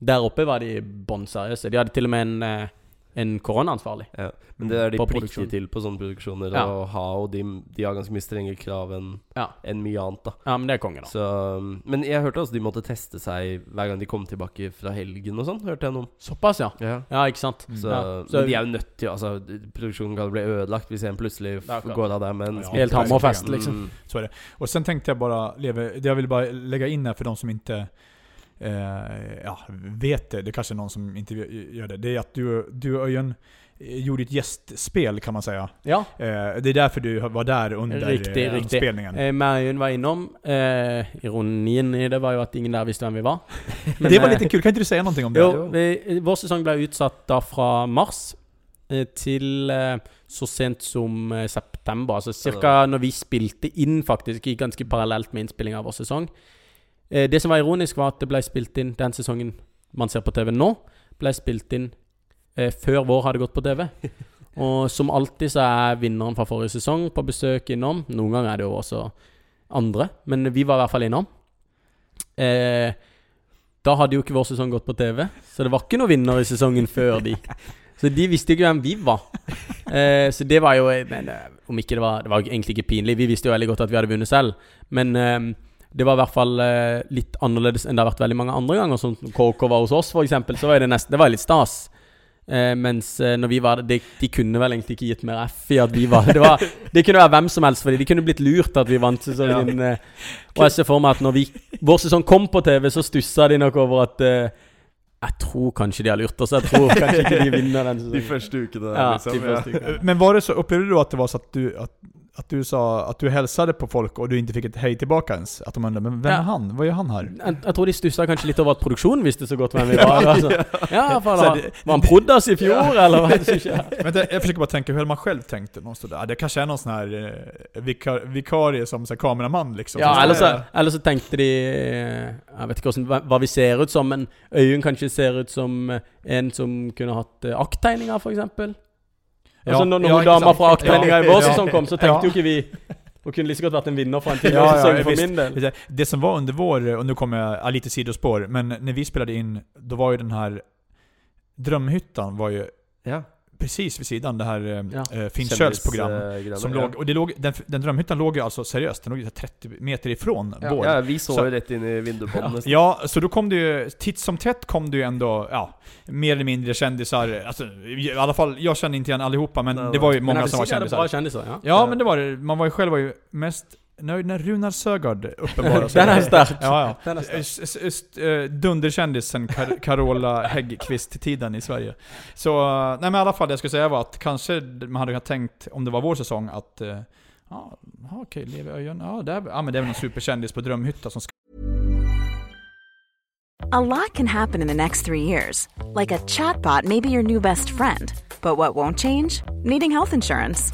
S3: der oppe var de bånn seriøse. De hadde til og med en, eh, en koronaansvarlig.
S1: Ja. Men det er de pliktige til på sånne produksjoner
S3: Ja.
S1: å ha, og de, de har ganske mye strengere krav enn
S3: Ja.
S1: en mye annet, da.
S3: ja, men det er konge, da.
S1: Så, men jeg hørte også de måtte teste seg hver gang de kom tilbake fra helgen og sånn. Hørte jeg noe om.
S3: Såpass, ja.
S1: Ja.
S3: Ja, ikke sant.
S1: Så,
S3: Ja, så-
S1: men de er jo nødt til Altså, produksjonen kan bli ødelagt hvis en plutselig går av der med en
S2: Ja.
S3: Helt hammerfest,
S1: Mm.
S3: liksom.
S2: Så er det. Og sen tenkte jeg bare, Leve, det jeg ville bare legge inn her for de som inte eh, ja, vet det, det kanske kanskje någon som inte gör det. Det är att du, du och eh, gjorde ett gästspel kan man säga.
S3: Ja.
S2: Eh, det är därför du var där under
S3: Riktig,
S2: eh,
S3: riktig.
S2: spelningen.
S3: Eh, Marion var innom. Eh, ironien i det var jo at ingen der visste hvem vi var. *laughs* Men,
S2: det var litt kult. kan ikke du si noe om det?
S3: Jo, vi, vår sesong ble utsatt da fra mars eh, til eh, så sent som eh, september. Altså ca. når vi spilte inn, faktisk. Ganske parallelt med innspillinga av vår sesong. Eh, det som var ironisk, var at det ble spilt inn den sesongen man ser på TV nå, ble spilt inn eh, før vår hadde gått på TV. *laughs* Og som alltid så er vinneren fra forrige sesong på besøk innom. Noen ganger er det jo også andre, men vi var i hvert fall innom. Eh, da hadde jo ikke vår sesong gått på TV, så det var ikke noen vinner i sesongen før de. Så de visste ikke hvem vi var. Eh, så det var jo men, eh, Om ikke det var Det var egentlig ikke pinlig. Vi visste jo veldig godt at vi hadde vunnet selv. Men eh, det var i hvert fall eh, litt annerledes enn det har vært veldig mange andre ganger. Som KK var hos oss, f.eks. Så var det nesten Det var litt stas. Eh, mens eh, når vi var der de, de kunne vel egentlig ikke gitt mer F i at vi var det. Var, det kunne være hvem som helst, fordi de kunne blitt lurt at vi vant sesongen. eh, og jeg ser for meg at når vi, vår sesong kom på TV, så stussa de nok over at eh, Jeg tror kanskje de har lurt oss. Jeg tror kanskje ikke de vinner den *laughs*
S1: De første ukene.
S3: Ja,
S1: liksom.
S3: de første ukene.
S2: Men var det så, opplevde du at det var sånn at du, att, att du sa att du hälsade på folk och du inte fick ett hej tillbaka ens? Att de undrade, men vem
S3: Ja.
S2: är han? Vad gör han här?
S3: Jeg, jeg tror de stussa kanskje litt over at produksjonen visste så godt hvem vi var. Altså. *laughs* Ja,
S2: Så
S3: var, var han proddas i fjor, eller er det som skjer? *laughs*
S2: Vänta, jag försöker bara tänka hur hade man själv tänkt någonstans där. Det kanske är någon sån här eh, vikar, vikarie som så här, kameraman liksom.
S3: Ja,
S2: så
S3: eller så,
S2: där.
S3: eller så tenkte de eh, Jeg vet ikke hvordan, hva, hva vi ser ut som, men Øyunn kanskje ser ut som eh, en som kunne hatt uh, akttegninger, f.eks. Altså, når, når
S2: ja,
S3: hun dama fra Aktmeldinga
S2: Ja,
S3: i vår sesong kom, så tenkte
S2: Ja.
S3: jo ikke vi Hun kunne like godt vært en vinner fra en tidligere
S2: ja,
S3: sesong for min del.
S2: Det- som var under vår, og nå kommer jeg litt lite sidospår, men når vi spilte inn, da var jo den her Drömhyttan var jo
S1: Ja.
S2: Precis vid sidan, det här eh,
S3: Ja.
S2: Finn Schölds program.
S1: Kjendisgreiene,
S2: Som
S1: ja.
S2: låg, och det låg, den, den drömhyttan låg ju alltså seriöst, den låg ju 30 meter ifrån
S3: Ja.
S2: vår.
S1: Ja, vi så
S2: Så-
S1: jo rett inn i vinduet nesten.
S2: Ja, så då kom det ju, titt som tätt kom det ju ändå, ja, mer eller mindre kändisar. Alltså, i alla fall, jag kände inte igen allihopa, men det var ju många som var kändisar.
S3: kändisar. Ja.
S2: Ja, men det var det. Man var ju själv var ju mest nöjd när Runar Sögaard *laughs* uppenbarar sig.
S3: Den er stark.
S2: Ja, ja.
S3: Den er sterk.
S2: S- s- s- eh, Dunderkändisen Kar- Carola Häggkvist-tiden i Sverige. Så, eh, nej men i alla fall det jag skulle säga var att kanske man hade kunnat tänkt, om det var vår säsong, att eh, Ja, ja, okej, Levi Öjen. Ja, det är, ja, men det är väl någon superkändis på Drömhytta som ska...
S4: A lot can happen in the next three years. Like a chatbot may be your new best friend. But what won't change? Needing health insurance.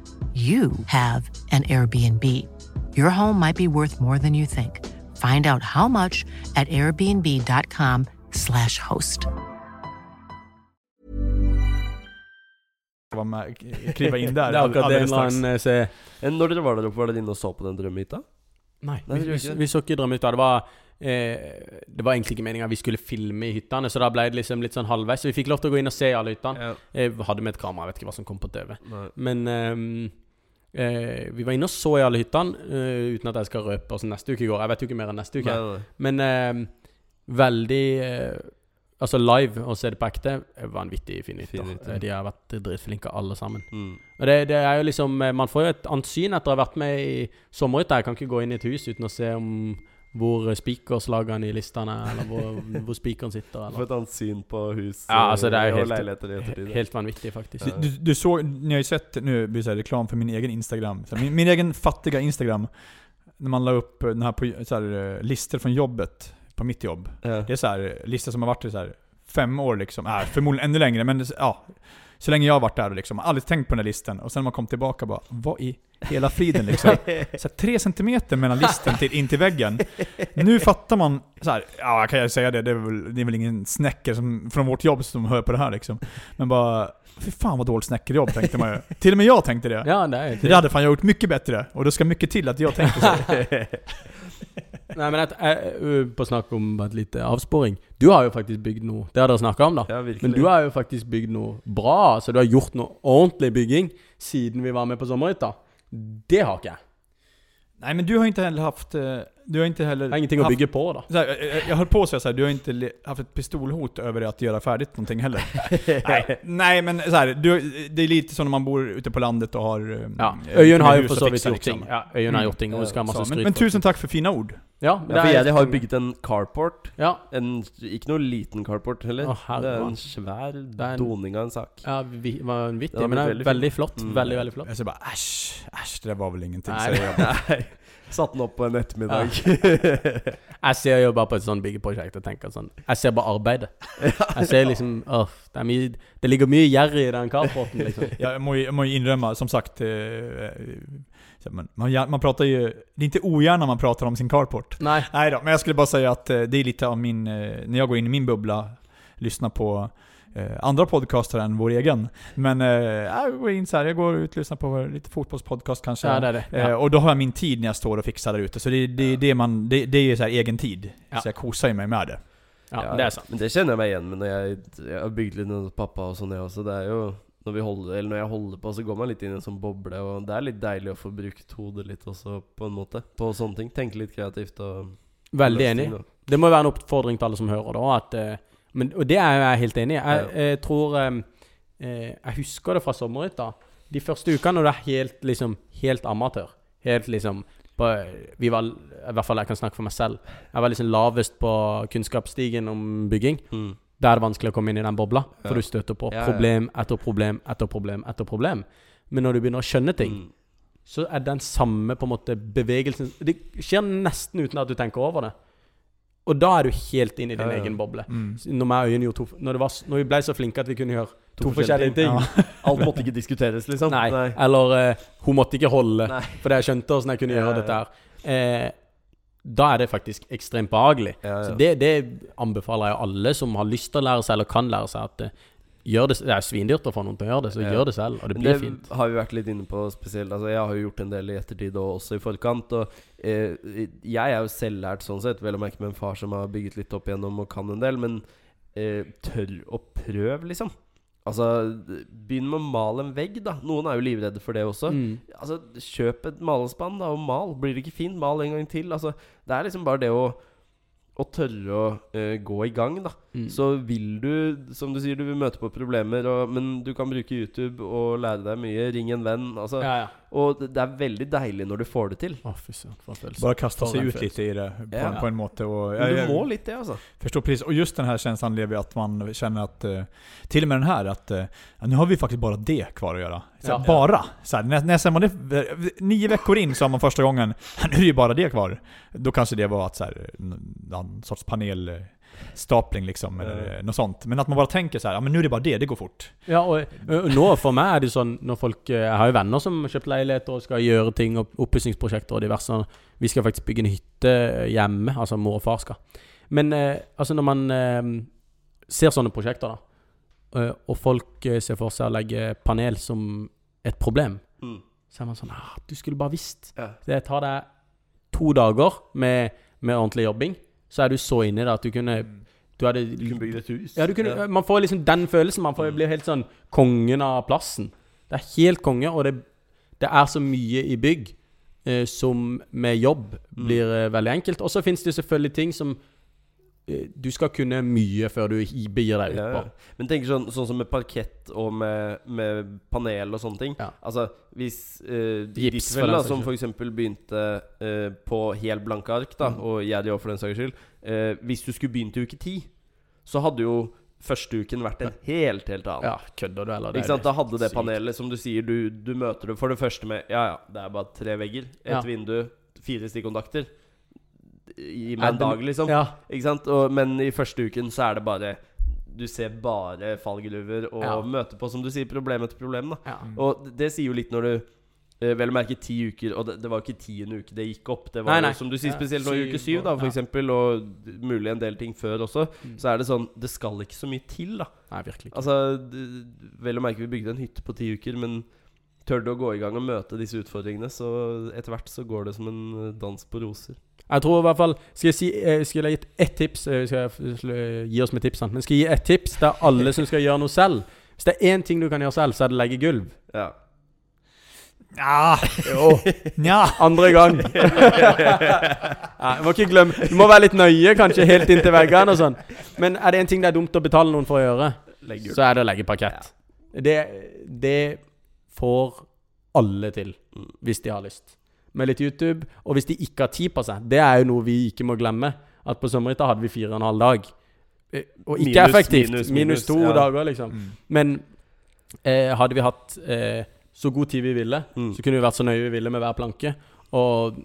S5: you have an Airbnb. Your home might be worth more than you think. Find out how much at airbnb.com/slash host.
S2: kliva in där *laughs*
S3: annen eh,
S1: Når dere var der oppe, var dere inne og så på den drømmehytta?
S3: Nei,
S1: Nei,
S3: vi, vi, vi så ikke Drømmehytta. Det var eh, Det var egentlig ikke meninga vi skulle filme i hyttene, så da ble det liksom litt sånn halvveis. Så vi fikk lov til å gå inn og se alle hyttene.
S1: Ja.
S3: Jeg hadde med et kamera, jeg vet ikke hva som kom på TV.
S1: Nei.
S3: Men ehm, eh, vi var inne og så i alle hyttene, eh, uten at jeg skal røpe hvordan neste uke går. Jeg vet jo ikke mer enn neste uke.
S1: Nei, nei.
S3: Men eh, veldig eh, Altså live å se det på ekte er vanvittig fine hytter.
S1: Fin hytter.
S3: Eh, De har vært dritflinke alle sammen.
S1: Mm.
S3: Og det, det er jo liksom eh, Man får jo et annet syn etter å ha vært med i sommerhytta. Jeg kan ikke gå inn i et hus uten å se om hvor spikerslagene i listene er, eller hvor, hvor spikeren sitter.
S1: Få
S3: For
S1: et annet syn på hus
S3: Ja, altså, det er jo
S1: og
S3: helt-
S1: leiligheter i ettertid.
S3: Helt vanvittig, faktisk.
S1: Ja.
S2: Du, du når ni har ju sett, nå blir det så här reklam för min egen Instagram. Så min, min egen fattige Instagram. Når man la opp den her på, så her, lister fra jobbet, på mitt jobb.
S1: Ja.
S2: Det er så her, lister som har vært i så här fem år liksom. Äh, förmodligen enda längre, men det, ja. Så länge jag har varit där liksom. Aldrig tänkt på den här Og Och sen när man kom tillbaka bara, vad i hela friden liksom? Så här, tre centimeter mellan listen till, in till väggen. Nu fattar man, så här, ja kan jag säga det, det är väl, det är väl ingen snäcker som, från vårt jobb som hör på det här liksom. Men bara, fy fan vad dåligt snäckerjobb tänkte man ju. Till och med jag tänkte det.
S3: Ja, det er
S2: Det hade fan jag gjort mycket bättre. Och det ska mycket till att jag tänker så. *laughs*
S3: Nei, men et, eh, uh, På snakk om et lite avsporing. Du har jo faktisk bygd noe Det har dere snakka om, da.
S1: ja.
S3: Men du har jo faktisk bygd noe bra. Så du har gjort noe ordentlig bygging siden vi var med på sommerhytta. Det har ikke jeg.
S2: Nej men du har inte heller haft, eh, du har inte heller
S3: Jeg har ingenting
S2: haft,
S3: bygge på, da.
S2: så här, jag, jag höll på att säga så du har inte le- haft ett pistolhot över att göra färdigt någonting heller. *laughs* nej, nej men så här, du, det är lite som när man bor ute på landet och har... eh,
S3: Ja.
S2: eh,
S3: Øyunn har jo
S2: hus
S3: for så vidt gjort ting. Ja, har
S2: Mm.
S3: gjort ting, og hun skal ha masse
S2: skryt. men, men
S3: for.
S2: tusen tack för fina ord.
S3: Ja, men
S1: Ja, for jeg, de har bygget en carport.
S3: Ja,
S1: En, ikke noe liten carport heller.
S3: Å, herre
S1: det er en svær
S3: er en-
S1: doning av en sak.
S3: ja vi, var vanvittig.
S1: det
S3: Men det er veldig,
S1: veldig
S3: flott.
S1: Mm.
S3: Veldig, veldig flott.
S2: Jeg ser bare æsj, Æsj, det var vel ingenting,
S3: Nei.
S2: jeg. *laughs*
S1: Nei. Satt den opp på en ettermiddag. *laughs*
S3: Jeg ser jo bare på et sånt byggeprosjekt og tenker sånn Jeg ser bare arbeidet. Jeg ser liksom åh, det, er mye, det ligger mye gjerrig i den carporten, liksom. *laughs*
S2: Ja, jeg må, jeg må innrømme, som sagt, eh, man, man, pratar ju, det är inte ogärna man pratar om sin carport.
S3: Nei.
S2: Nej då, men jag skulle bara säga att eh, det är lite av min, eh, när jag går in i min bubbla, lyssnar på eh, andra podcaster än vår egen. Men eh, jag går in så här, jag går ut och lyssnar på lite fotbollspodcast kanske.
S3: Ja, det är det.
S2: Eh,
S3: Ja.
S2: och då har jag min tid när jag står och fixar där ute. Så det, det, det, man, det, det är ju så här egen tid.
S3: Ja.
S2: Så jag kosar ju mig med det.
S3: Ja, det er sant.
S1: Men det kjenner jeg meg igjen med når jeg, jeg har bygd litt hos pappa og sånn, jeg også. Det er jo når, vi holder, eller når jeg holder på, så går man litt inn i en sånn boble, og det er litt deilig å få brukt hodet litt også, på en måte. På sånne ting. Tenke litt kreativt og
S3: Veldig enig.
S1: ting.
S3: Det må være en oppfordring til alle som hører da. at uh, men, Og det er jeg helt enig i. Jeg, jeg tror um, uh, Jeg husker det fra sommerhytta. De første ukene når det er helt liksom Helt amatør. Helt liksom på, Vi var I hvert fall jeg kan snakke for meg selv. Jeg var liksom lavest på kunnskapsstigen om bygging.
S1: Mm.
S3: Da er det vanskelig å komme inn i den bobla, for
S1: Ja.
S3: du støter på
S1: Ja, ja.
S3: problem etter problem etter problem etter problem. Men når du begynner å skjønne ting,
S1: Mm.
S3: så er den samme på en måte bevegelsen Det skjer nesten uten at du tenker over det. Og da er du helt inn i din
S1: Ja, ja.
S3: egen boble.
S2: Mm.
S3: Når, to, når, det var, når vi ble så flinke at vi kunne gjøre to, forskjellige ting
S2: Ja. *laughs*
S1: Alt måtte ikke diskuteres, liksom.
S3: Nei. Eller uh, hun måtte ikke holde,
S1: Nei.
S3: fordi jeg skjønte åssen jeg kunne
S1: Ja,
S3: gjøre
S1: ja.
S3: dette her. Eh, da er det faktisk ekstremt behagelig.
S1: Ja, ja.
S3: Så det, det anbefaler jeg alle som har lyst til å lære seg, eller kan lære seg, at gjør det, det er svindyrt å få noen til å gjøre det, så
S1: Ja.
S3: gjør det selv, og det blir
S1: det
S3: fint.
S1: har vi vært litt inne på spesielt. Altså, jeg har jo gjort en del i ettertid og også i forkant. Og eh, jeg er jo selvlært sånn sett, vel å merke med en far som har bygget litt opp igjennom og kan en del. Men eh, tør å prøve, liksom. Altså, begynn med å male en vegg, da. Noen er jo livredde for det også.
S3: Mm.
S1: Altså, kjøp et malespann da og mal. Blir det ikke fint, mal en gang til. Altså, det er liksom bare det å å tørre å uh, gå i gang, da.
S3: Mm.
S1: Så vil du, som du sier, du vil møte på problemer, og, men du kan bruke YouTube og lære deg mye. Ring en venn. Altså,
S3: Ja, ja.
S1: Og det, det er veldig deilig når du får det til.
S3: Å, en
S2: kasta
S3: For
S2: ut litt i det på,
S1: Ja.
S2: på en måte.
S1: Og,
S2: jag,
S1: du må litt det, altså.
S2: Forstår precis. Og just den her känslan lever at man kjenner at uh, Til og med den her at uh, nå har vi faktisk bare det kvar å gjøre. Så,
S3: Ja.
S2: Bara! Så här, när, när man är, nio veckor in sa man första gången, *laughs* nu är det ju bara det kvar. Då kanskje det var att så här, någon sorts panelstapling liksom, eller noe sånt. Men at man bare tenker så här, ja men nu är det bara det, det går fort.
S3: Ja, og, og nå for meg er det sånn Når folk Jeg har jo venner som har kjøpt leiligheter og skal gjøre ting, og oppussingsprosjekter og diverse. Vi skal faktisk bygge en hytte hjemme, altså mor og far skal. Men eh, altså når man eh, ser sånne prosjekter, da, eh, og folk ser for seg å legge panel som et problem,
S1: Mm.
S3: så er man sånn ah, Du skulle bare visst.
S1: Ja.
S3: Det tar deg to dager med, med ordentlig jobbing, så er du så inni det at du kunne Du hadde
S1: Du kunne bygd et hus.
S3: ja, du kunne, Man får liksom den følelsen. Man får,
S1: Mm.
S3: blir helt sånn kongen av plassen. Det er helt konge, og det, det er så mye i bygg eh, som med jobb
S1: Mm.
S3: blir eh, veldig enkelt. Og så fins det selvfølgelig ting som du skal kunne mye før du begir deg
S1: Ja,
S3: ut
S1: ja.
S3: på.
S1: Men tenker sånn, sånn som med parkett og med, med panel og sånne ting.
S3: Ja.
S1: Altså hvis uh,
S3: Gips, for
S1: da, som f.eks. begynte uh, på helt blanke ark, da,
S3: Mm.
S1: og jeg òg for den saks skyld uh, Hvis du skulle begynt i uke ti, så hadde jo første uken vært en helt, helt annen.
S3: Ja, kødder du, eller? Det
S1: Ikke sant? Da hadde det panelet, som du sier, du, du møter det for det første med Ja, ja, det er bare tre vegger, et
S3: Ja.
S1: vindu, fire stikkontakter. Gi meg en dag, liksom.
S3: Ja.
S1: Ikke sant? Og, men i første uken så er det bare Du ser bare fallgruver og
S3: Ja.
S1: møter på, som du sier, problem etter problem. da
S3: ja.
S1: Og det, det sier jo litt når du eh, Vel å merke ti uker, og det, det var jo ikke tiende uke det gikk opp. Det var
S3: Nei, nei.
S1: jo, som du sier, spesielt nå i uke
S3: syv
S1: da, for
S3: ja.
S1: eksempel, og mulig en del ting før også.
S3: Mm.
S1: Så er det sånn Det skal ikke så mye til, da.
S3: Nei, virkelig ikke.
S1: Altså, vel å merke, vi bygde en hytte på ti uker, men tør du å gå i gang og møte disse utfordringene, så etter hvert så går det som en dans på roser.
S3: Jeg tror i hvert fall Skal jeg si eh, Skal jeg gi ett tips eh, Skal jeg gi oss med tipsene Men skal jeg gi ett tips er alle som skal gjøre noe selv? Hvis det er én ting du kan gjøre selv Så er det legge gulv.
S1: Ja.
S2: Ja, jo, nja.
S3: Andre gang. *laughs* Nei, må ikke glemme Du må være litt nøye Kanskje helt inn til veggene og sånn. Men er det en ting det er dumt å betale noen for å gjøre. Så er det å legge parkett. Det, det får alle til
S1: Mm.
S3: Hvis de har lyst Med litt YouTube Og hvis de ikke har tid på seg Det er jo noe vi ikke må glemme At på sommerhytta hadde vi fire og en halv dag Eh, Og ikke
S1: Minus,
S3: effektivt
S1: minus,
S3: Minus,
S1: minus,
S3: to
S1: ja.
S3: dager liksom
S1: Mm.
S3: Men eh, hadde vi hatt eh, så god tid vi ville.
S1: Mm.
S3: Så kunne vi vært så nøye vi ville med hver planke. Og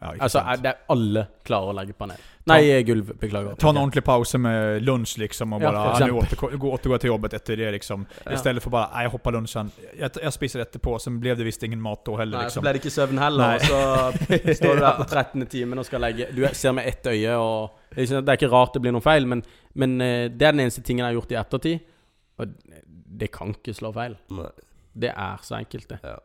S2: Ja,
S3: altså, er det alle klarer å legge panel. Nei, gulv. Beklager.
S2: Ta en ordentlig pause med lunsj, liksom och
S3: Ja,
S2: bara,
S3: för
S2: ah, nu
S3: exempel.
S2: återgå, gå- återgå till jobbet etter det liksom.
S3: Ja.
S2: Istället för bara, jeg jag hoppar lunchen. Jag, jag spiser etterpå, sen blev det visst ingen mat da heller
S3: Nei, så
S2: liksom.
S3: ble det ikke søvn heller.
S2: Nei.
S3: Og så *laughs* står du der på 13. timen og skal legge Du ser med ett øye, og det er ikke- det er ikke rart det blir noe feil, men, men eh, det er den eneste tingen jeg har gjort i ettertid. Og det kan ikke slå feil.
S1: Nei.
S3: Det er så enkelt, det.
S1: Ja.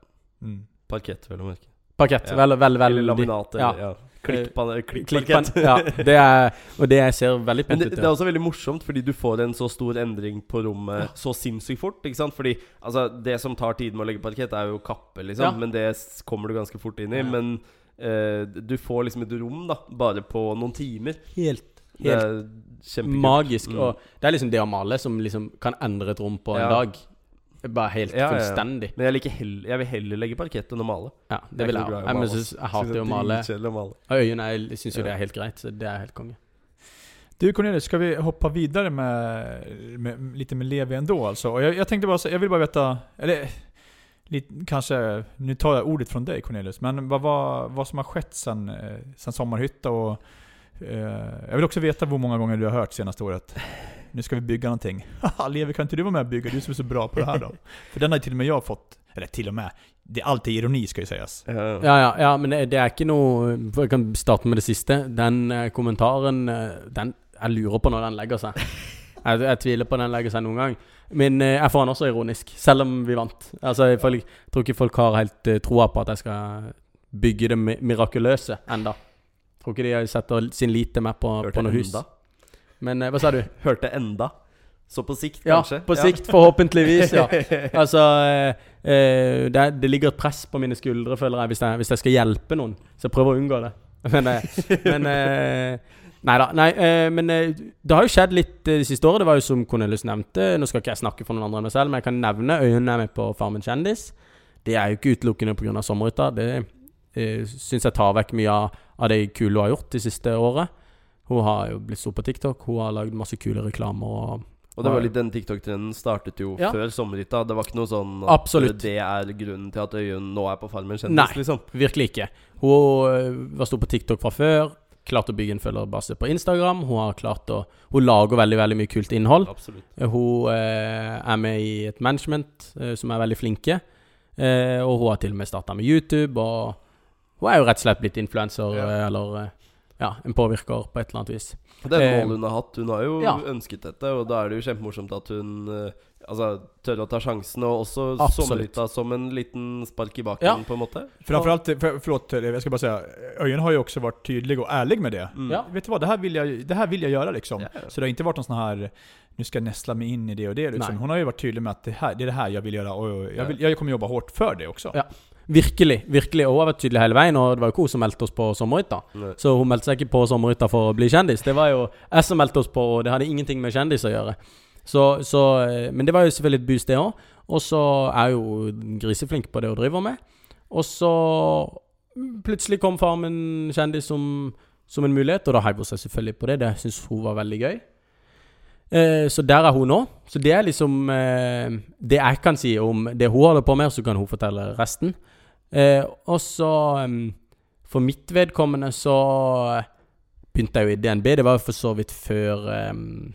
S2: Mm.
S1: Parkett, vel å merke.
S3: Parkett.
S1: Ja.
S3: Veldig, veldig,
S1: Eller
S3: veldig
S1: laminat.
S3: ja.
S1: Ja. Klikkparkett.
S3: Ja, det er Og det ser veldig pent
S1: ut
S3: ut.
S1: det er også veldig morsomt, fordi du får en så stor endring på rommet så sinnssykt fort. Ikke sant? Fordi altså, det som tar tid med å legge parkett, er jo kappe, liksom.
S3: Ja.
S1: Men det kommer du ganske fort inn i.
S3: Ja.
S1: Men uh, du får liksom et rom, da, bare på noen timer.
S3: Helt,
S1: Det
S3: helt
S1: er kjempekult.
S3: magisk.
S1: Mm.
S3: Og det er liksom det å male som liksom kan endre et rom på en
S1: Ja.
S3: dag. Bare helt
S1: Ja, ja, ja.
S3: fullstendig.
S1: Men jeg, liker hell, jeg vil heller legge parkett enn å male.
S3: Ja, det
S1: Jeg
S3: vil jeg òg. Jeg, Jeg, synes- jeg hater jo å male.
S1: Å male.
S3: Og øynene jeg syns jo
S1: Ja.
S3: det er helt greit. Så det er helt konge.
S2: Du Cornelius, skal vi hoppe videre med, med lite med Levi ändå alltså? Och jag, jag tänkte bara, så- jag vill bara veta, eller lite, kanske, nu tar jag ordet från dig Cornelius, men vad, vad, vad som har skett sen, eh, sen Sommarhytta och eh, jag vill också veta hur många gånger du har hört senaste året. Nu ska vi bygga någonting. *laughs* Haha Levi, kan inte du vara med och bygga? Du som är så bra på det här då. För den har till och med jag fått, eller till och med, det er alltid ironi ska ju sägas.
S1: Ja.
S3: Ja, ja, men det, det er ikke noe for Jeg kan starte med det siste. Den eh, kommentaren eh, Den Jeg lurer på når den legger seg. *laughs* Jeg, jeg tviler på den legger seg noen gang. Men eh, jeg får den også ironisk, selv om vi vant. Altså, jeg, folk, jeg tror ikke folk har helt uh, troa på at jeg skal bygge det mi mirakuløse enda. Tror ikke de setter sin lit til meg på,
S1: Hørte
S3: på noe hus.
S1: enda.
S3: Men eh, hva sa du?
S1: Hørte enda. Så på sikt,
S3: Ja,
S1: kanskje?
S3: på sikt, forhåpentligvis, ja. *laughs* Altså, eh, eh, det, det ligger et press på mine skuldre, føler jeg, hvis jeg, hvis jeg skal hjelpe noen. Så jeg prøver å unngå det. *laughs* Men, eh, men eh, Nei da. Nei, eh, men eh, det har jo skjedd litt det siste året. Det var jo som Cornelius nevnte. Nå skal ikke jeg snakke for noen andre enn meg selv, men jeg kan nevne øynene er med på Farmen kjendis. Det er jo ikke utelukkende pga. sommerhytta. Det eh, syns jeg tar vekk mye av, av det kule hun har gjort det siste året. Hun har jo blitt stor på TikTok. Hun har lagd masse kule reklamer. og
S1: Og det var litt den TikTok-trenden startet jo
S3: Ja.
S1: før sommerhytta. Det var ikke noe sånn at
S3: Absolutt.
S1: det er grunnen til at Øyunn nå er på Farmen kjendis,
S3: Nei.
S1: liksom.
S3: Virkelig ikke. Hun øh, var stor på TikTok fra før. Klart å bygge en følgerbase på Instagram. Hun har klart å Hun lager veldig veldig mye kult innhold.
S1: Absolutt.
S3: Hun øh, er med i et management som er veldig flinke. Eh, og hun har til og med starta med YouTube. Og hun er jo rett og slett blitt influenser,
S1: Ja.
S3: eller ja, en påvirker på et eller annet vis.
S1: Det er et
S3: Eh,
S1: mål hun har hatt. Hun har jo
S3: ja.
S1: ønsket dette, og da er det jo kjempemorsomt at hun eh, Altså tør å ta sjansen, og også sommerhytta som en liten spark i baken,
S3: Ja.
S1: på en måte.
S2: Framförallt, för, forlåt, jeg skal bare si, Øyen har jo også vært tydelig og ærlig med det.
S1: Mm.
S3: Ja.
S2: Vet du hva, det her vil jeg, det her vil jeg gjøre, liksom. Så det har ikke vært noen sånn her nu skal jeg nesle meg inn i det og det liksom. Hun har jo vært tydelig med at det, her, det er det her jeg vil gjøre,
S1: og
S2: jeg, vil, jeg kommer jobbe hardt for det også.
S3: Ja. Virkelig. virkelig Og hun har vært tydelig hele veien. Og det var jo ikke hun som meldte oss på sommerhytta. Så hun meldte seg ikke på sommerhytta for å bli kjendis. Det var jo jeg som meldte oss på, og det hadde ingenting med kjendis å gjøre. Så, så, eh, men det var jo selvfølgelig et boost, det òg. Og så er jo griseflink på det hun driver med. Og så plutselig kom Farmen kjendis som, som en mulighet, og da heiv hun seg selvfølgelig på det. Det syns hun var veldig gøy. Eh, så der er hun nå. Så det er liksom eh, det jeg kan si om det hun holder på med, så kan hun fortelle resten. Eh, og så um, For mitt vedkommende så begynte jeg jo i DNB. Det var jo for så vidt før um,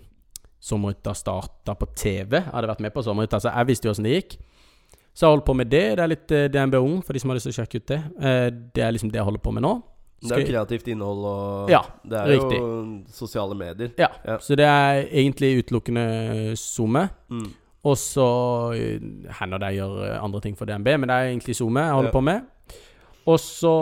S3: sommerhytta starta på TV. Jeg hadde vært med på sommerhytta, så jeg visste jo åssen det gikk. Så jeg holdt på med det. Det er litt uh, DNB Ung, for de som har lyst til å sjekke ut det. Uh, det er liksom det jeg holder på med nå.
S1: Det er jo kreativt innhold, og
S3: Ja,
S1: det er
S3: riktig.
S1: jo sosiale medier.
S3: Ja,
S1: Ja.
S3: så det er egentlig utelukkende SoMe.
S1: Mm.
S3: Og så eh, hender det jeg gjør eh, andre ting for DNB, men det er egentlig SoMe jeg holder
S1: Ja.
S3: på med. Og så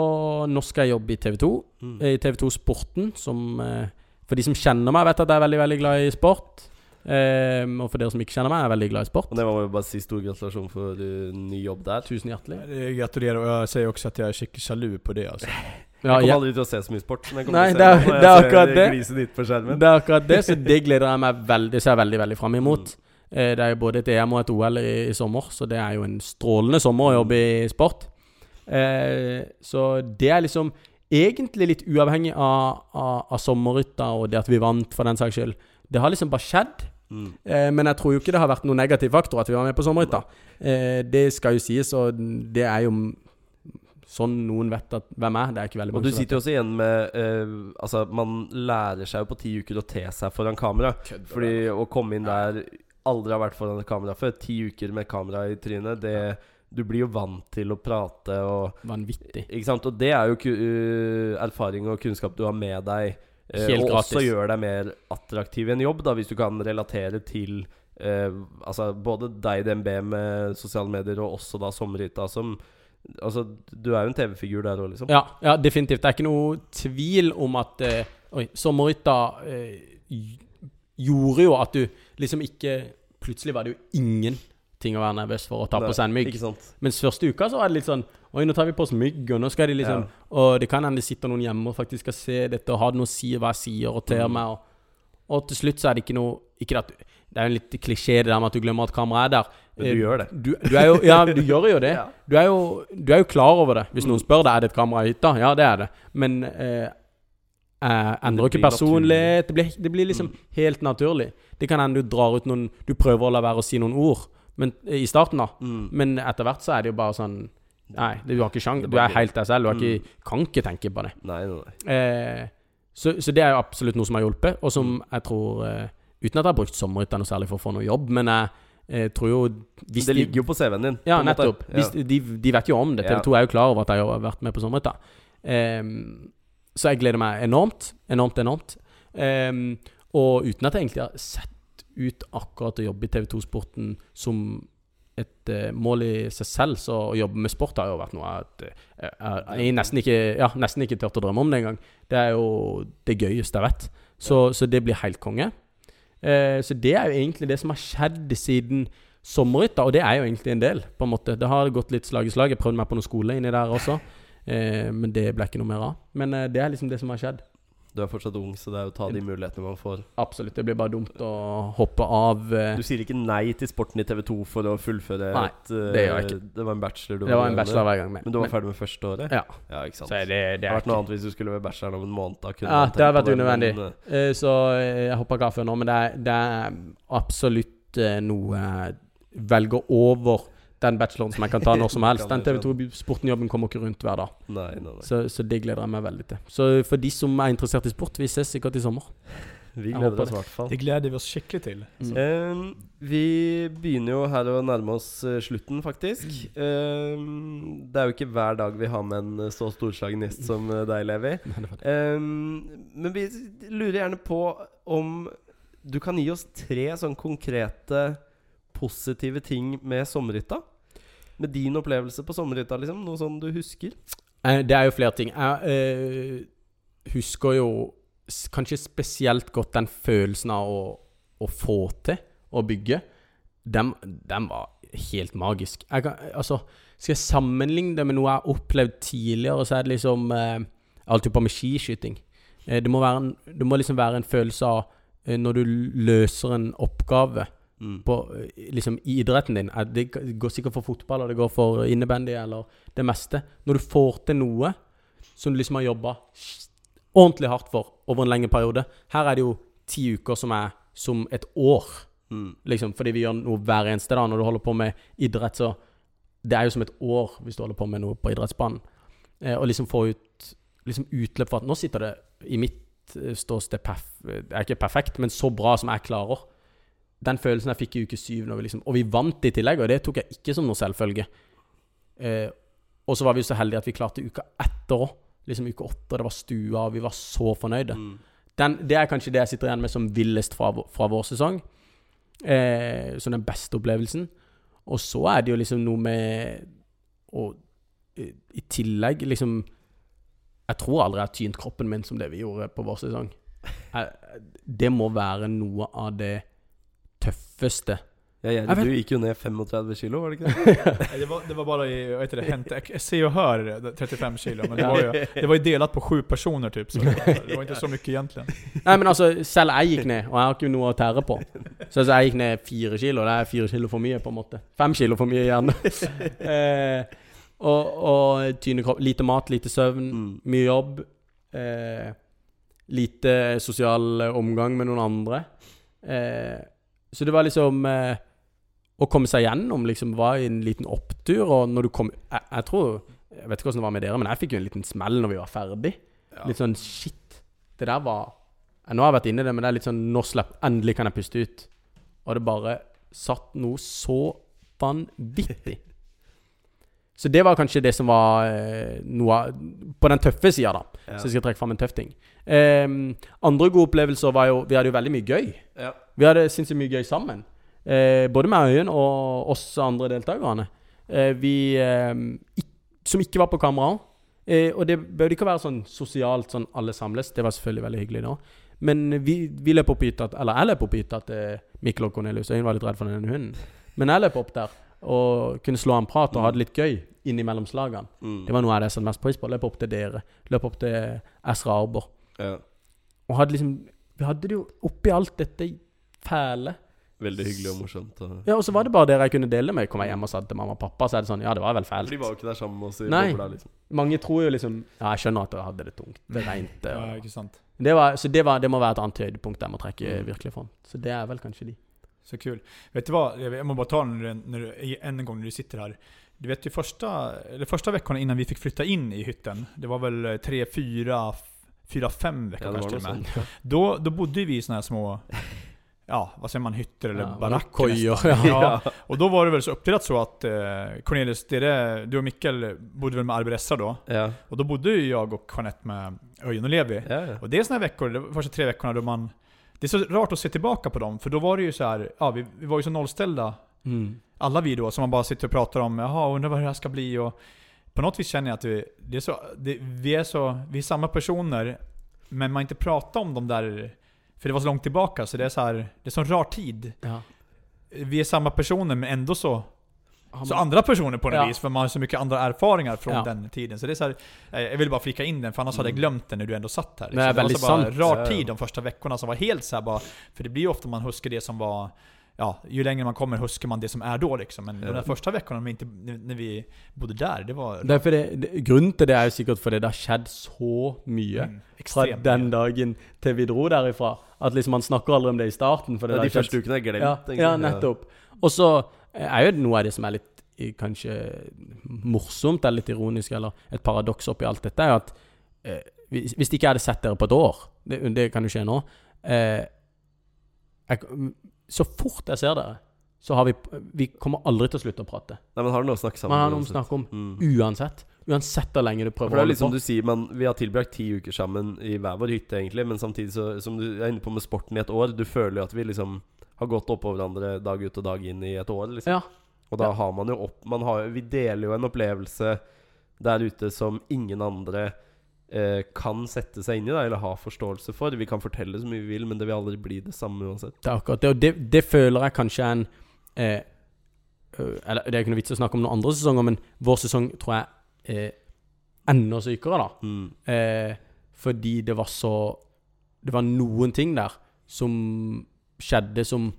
S3: Nå skal jeg jobbe i TV 2.
S1: Mm.
S3: I TV2 Sporten, som eh, For de som kjenner meg, vet at jeg er veldig, veldig glad i sport. Um, og for dere som ikke kjenner meg, jeg er veldig glad i sport.
S1: Og det må jo bare si stor gratulasjon for uh, ny jobb der.
S3: Tusen hjertelig.
S2: Jeg gratulerar och jag säger också att jag är skickligt jaloux på det Altså. *laughs*
S3: Ja,
S1: jeg kommer
S3: ja.
S1: aldri til å se så mye sport. Men jeg kommer
S3: Nei,
S1: til å
S3: det
S1: se
S3: er-
S1: når
S3: det er akkurat det. Det er akkurat det, så det gleder jeg meg veldig Det ser jeg veldig, veldig fram imot.
S1: Mm.
S3: Eh, Det er både et EM og et OL i, i sommer, så det er jo en strålende sommer å jobbe i sport. Eh, så det er liksom egentlig litt uavhengig av, av, av sommerhytta og det at vi vant, for den saks skyld. Det har liksom bare skjedd.
S1: Mm.
S3: Eh, men jeg tror jo ikke det har vært noen negativ faktor at vi var med på sommerhytta. Eh, det skal jo sies, og det er jo sånn noen vet at hvem er. Det er ikke veldig
S1: Og du sitter jo også igjen med eh, Altså, man lærer seg jo på ti uker å te seg foran kamera. Fordi å komme inn der Aldri har vært foran et kamera før. Ti uker med kamera i trynet, det Du blir jo vant til å prate og.
S3: Vanvittig.
S1: Ikke sant? Og det er jo uh, erfaring og kunnskap du har med deg. Uh,
S3: Helt
S1: og
S3: gratis.
S1: også gjør deg mer attraktiv i en jobb, da hvis du kan relatere til uh, Altså både deg i DNB med sosiale medier, og også da Sommerhytta, som Altså, du er jo en TV-figur der òg, liksom.
S3: Ja, ja, definitivt. Det er ikke noe tvil om at Oi, sommerhytta gjorde jo at du liksom ikke Plutselig var det jo ingenting å være nervøs for å ta
S1: Nei,
S3: på seg en mygg.
S1: Ikke sant?
S3: Mens første uka så var det litt sånn Oi, nå tar vi på oss mygg, og nå skal de liksom
S1: Ja.
S3: Og det kan hende det sitter noen hjemme og faktisk skal se dette og ha noe å si hva jeg sier og ter
S1: Mm.
S3: meg. Og, og til slutt så er det ikke noe Ikke at Det er jo en litt klisjé det der med at du glemmer at kameraet er der.
S1: Men du
S3: Eh,
S1: gjør det.
S3: Du, du jo Ja, du gjør jo det. *laughs* Du er jo, du er jo klar over det. Hvis
S1: Mm.
S3: noen spør deg er det et kamera i hytta, ja, det er det. Men eh, eh, endrer ikke personlighet. Det blir, det blir liksom
S1: Mm.
S3: helt naturlig. Det kan hende du drar ut noen Du prøver å la være å si noen ord men, eh, i starten, da.
S1: Mm.
S3: Men etter hvert så er det jo bare sånn Nei, du har ikke sjans. Du er helt deg selv. Du har
S1: Mm.
S3: ikke, kan ikke tenke på det.
S1: Nei, nei.
S3: Eh, så, så det er jo absolutt noe som har hjulpet, og som
S1: Mm.
S3: jeg tror eh, Uten at jeg har brukt sommerhytta noe særlig for å få noe jobb, men jeg eh, tror jo
S1: det ligger jo på CV-en din.
S3: ja, nettopp.
S1: Ja.
S3: De, de vet jo om det.
S1: Ja.
S3: TV 2 er jo klar over at jeg har vært med på sommerhytta. Ehm, så jeg gleder meg enormt. Enormt, enormt. Um, og uten at jeg egentlig har sett ut akkurat å jobbe i TV 2-sporten som et uh, mål i seg selv, så å jobbe med sport har jo vært noe jeg, uh, jeg, jeg nesten ikke Ja, nesten ikke turt å drømme om det engang. Det er jo det gøyeste jeg vet. Så, så det blir helt konge. Uh, så det er jo egentlig det som har skjedd siden sommerhytta, og det er jo egentlig en del, på en måte. Det har gått litt slag i slag. Jeg prøvde meg på noen skole inni der også, eh, men det ble ikke noe mer av. Men eh, det er liksom det som har skjedd.
S1: Du er fortsatt ung, så det er jo å ta de mulighetene man får.
S3: Absolutt. Det blir bare dumt å hoppe av. eh.
S1: Du sier ikke nei til sporten i TV 2 for å fullføre
S3: Nei,
S1: et eh,
S3: det gjør jeg ikke.
S1: Det var en bachelor du
S3: Det var en bachelor hver gang. Med.
S1: Men du var ferdig med første året?
S3: Ja.
S1: Ja, ikke sant.
S3: Så det, det
S1: det hadde vært noe annet hvis du skulle være bachelor om en måned.
S3: Ja, det hadde vært unødvendig.
S1: men, Eh,
S3: Så jeg hopper ikke av før nå, men det er, det er absolutt uh, noe uh, velger over den bacheloren som jeg kan ta når som *laughs* helst. Den TV 2-sporten-jobben kommer ikke rundt hver dag.
S1: Nei, nei, nei.
S3: Så, så det gleder jeg meg veldig til. Så for de som er interessert i sport, vi ses sikkert i sommer.
S1: Vi gleder oss i hvert fall.
S2: Det gleder vi oss skikkelig til.
S3: Mm.
S1: Um, vi begynner jo her å nærme oss eh, slutten, faktisk. Um, det er jo ikke hver dag vi har med en så storslagen gjest som deg, Levi. *laughs* Um, men vi lurer gjerne på om du kan gi oss tre sånn konkrete positive ting med sommerhytta? Med din opplevelse på sommerhytta, liksom? Noe sånn du husker?
S3: Eh, Det er jo flere ting. Jeg eh, husker jo kanskje spesielt godt den følelsen av å, å få til å bygge. Den, den var helt magisk. Jeg kan, altså, skal jeg sammenligne det med noe jeg har opplevd tidligere, så er det liksom eh, Alltid på med skiskyting. Eh, det, må en, det må liksom være en følelse av eh, når du løser en oppgave
S1: Mm.
S3: på eh, liksom i idretten din. Eh, Det går sikkert for fotball, og det går for innebandy, eller det meste. Når du får til noe som du liksom har jobba ordentlig hardt for over en lengre periode. Her er det jo ti uker som er som et år,
S1: Mm.
S3: liksom, fordi vi gjør noe hver eneste dag. Når du holder på med idrett, så Det er jo som et år hvis du holder på med noe på idrettsbanen. Eh, og liksom få ut liksom utløp for at Nå sitter det i mitt eh, ståsted perf Det er ikke perfekt, men så bra som jeg klarer. Den følelsen jeg fikk i uke syv, vi liksom, og vi vant i tillegg, og det tok jeg ikke som noe selvfølge. Eh, og så var vi så heldige at vi klarte uka etter òg. Liksom uke åtte, det var stua, og vi var så fornøyde.
S1: Mm.
S3: Den, det er kanskje det jeg sitter igjen med som villest fra, fra vår sesong. Eh, som den beste opplevelsen. Og så er det jo liksom noe med å i, I tillegg liksom Jeg tror aldri jeg har tynt kroppen min som det vi gjorde på vår sesong. *laughs* Jeg, det må være noe av det tøffeste.
S1: Ja,
S3: ja,
S1: du gikk jo ned 35 kilo, var det ikke det? *laughs*
S2: Det var, det var bare i, vad heter det, hänt, jag ser och hör 35 kilo, men det var, jo, det var jo delt på sju personer typ, så *laughs* det var, ikke så mye egentlig.
S3: Nei, men altså, selv jeg gikk ned, og jeg har ikke noe å tære på. Så altså, jeg gikk ned fire kilo. Det er fire kilo for mye, på en måte. Fem kilo for mye, gjerne. *laughs* eh, og og tyne kropp. Lite mat, lite søvn,
S1: Mm.
S3: mye jobb. Eh, lite sosial omgang med noen andre. Eh, så det var liksom eh, Å komme seg gjennom liksom var en liten opptur, og når du kom jeg, jeg tror Jeg vet ikke hvordan det var med dere, men jeg fikk jo en liten smell når vi var ferdig. Litt sånn shit. Det der var jeg, Nå har jeg vært inne i det, men det er litt sånn Nå slapp Endelig kan jeg puste ut. Og det bare satt noe så vanvittig. *laughs* Så det var kanskje det som var eh, noe av På den tøffe sida, da.
S1: Ja.
S3: Så jeg skal trekke fram en tøff ting. Ehm, andre gode opplevelser var jo Vi hadde jo veldig mye gøy.
S1: Ja.
S3: Vi hadde sinnssykt mye gøy sammen. Eh, både med Øyen og oss andre deltakerne. Eh, vi eh, ikk- Som ikke var på kamera. Eh, og det bør ikke være sånn sosialt sånn alle samles. Det var selvfølgelig veldig hyggelig da. Men vi, vi løp opp hytta Eller jeg løp opp hytta eh, Mikkel og Cornelius Øyen var litt redd for denne hunden. Men jeg løp opp der og kunne slå en prat og ha det litt gøy innimellom slagene.
S1: Mm.
S3: Det var noe av det jeg satte mest pris på. Løp opp til dere. Løp opp til Esra Arbor.
S1: ja.
S3: Og hadde liksom Vi hadde det jo oppi alt dette fæle.
S1: Veldig hyggelig og morsomt. Og...
S3: Ja, og så var det bare dere jeg kunne dele med. Kom jeg hjem og sa til mamma og pappa, så er det sånn Ja, det var vel
S1: fælt. de var jo ikke der sammen med oss i
S3: Nei.
S1: bobla, liksom.
S3: Mange tror jo liksom Ja, jeg skjønner at dere hadde det tungt. Det regnet.
S2: Ja, ikke sant.
S3: Det var, så det, var, det må være et annet høydepunkt jeg må trekke
S1: Mm.
S3: virkelig fram. Så det er vel kanskje de.
S2: Så kul. Vet du hva, jeg må bare ta när du, når, du, en gang når du sitter her. Du vet de første, eller första veckorna innan vi fikk flytta inn i hytten, det var väl eh, tre, fyra, fyra, fem uker
S1: Ja,
S2: med. Då, då bodde vi i sånne små, ja vad säger man, hytter eller
S3: Ja,
S2: baracker
S3: kojor, ja. *laughs*
S2: Och då var det väl så uppdelat så att eh, Cornelius, det du och Mikkel bodde väl med Arbressa då?
S1: Ja.
S2: Och då bodde ju jag och Jeanette med Öjen och Levi.
S1: Ja, ja.
S2: Och det är här veckor, de första tre veckorna då man... Det är så rart att se tillbaka på dem, för då var det ju så här, ja vi, vi var ju så nollställda
S3: Mm.
S2: alla vi då, som man bara sitter och pratar om, jaha undrar vad det här ska bli och... På något vis känner jag att vi, det är så, det, vi är så, vi är samma personer, men man inte pratar om de där, för det var så långt tillbaka, så det är så här, det är sån rar tid.
S3: Ja.
S2: Vi är samma personer, men ändå så,
S3: man...
S2: så andra personer på något
S3: Ja.
S2: vis, för man har så mycket andra erfaringar från
S3: Ja.
S2: den tiden. Så det är så här, eh, jag ville bara flika in den, för annars hade jag glömt den när du ändå satt här. liksom.
S3: Det
S2: det var så bara
S3: sant.
S2: rar tid de första veckorna som var helt så här bara, för det blir ju ofta man huskar det som var Ja, ju längre man kommer huskar man det som är då liksom. Men de
S1: første
S2: där första veckorna när vi, inte, när vi bodde där, det var
S3: Det er fordi, det, grunnen til det er jo sikkert fordi det har skjedd så mye
S2: Mm,
S3: fra den dagen til vi dro derifra. At liksom man snakker aldri om det i starten. For det
S1: Ja, de første ukene er glemt,
S3: ja,
S1: egentlig.
S3: ja, nettopp. Og så er jo noe av det som er litt kanskje morsomt, eller litt ironisk, eller et paradoks oppi alt dette, er at eh, hvis, hvis ikke hadde sett dere på et år, det, det kan jo skje nå eh, jeg, Så fort jeg ser dere, så har vi Vi kommer aldri til å slutte å prate.
S1: Nei, men har du noe å snakke sammen
S3: Man har noe å snakke om
S1: Mm.
S3: uansett. Uansett hvor lenge du
S1: prøver
S3: prøver
S1: holde på.
S3: å
S1: det er
S3: liksom
S1: du sier, man, vi har tilbrakt ti uker sammen i hver vår hytte, egentlig. Men samtidig, så, som du er inne på med sporten i et år, du føler jo at vi liksom har gått oppå hverandre dag ut og dag inn i et år. liksom
S3: Ja.
S1: Og da har man jo opp man har, Vi deler jo en opplevelse der ute som ingen andre kan sette seg inn i, da, eller ha forståelse for. Vi kan fortelle så mye vi vil, men det vil aldri bli det samme uansett.
S3: Det er akkurat det. Og det, det føler jeg kanskje er en eh, Eller det er ikke noe vits å snakke om noen andre sesonger, men vår sesong tror jeg er enda sykere, da.
S1: Mm.
S3: Eh, fordi det var så Det var noen ting der som skjedde som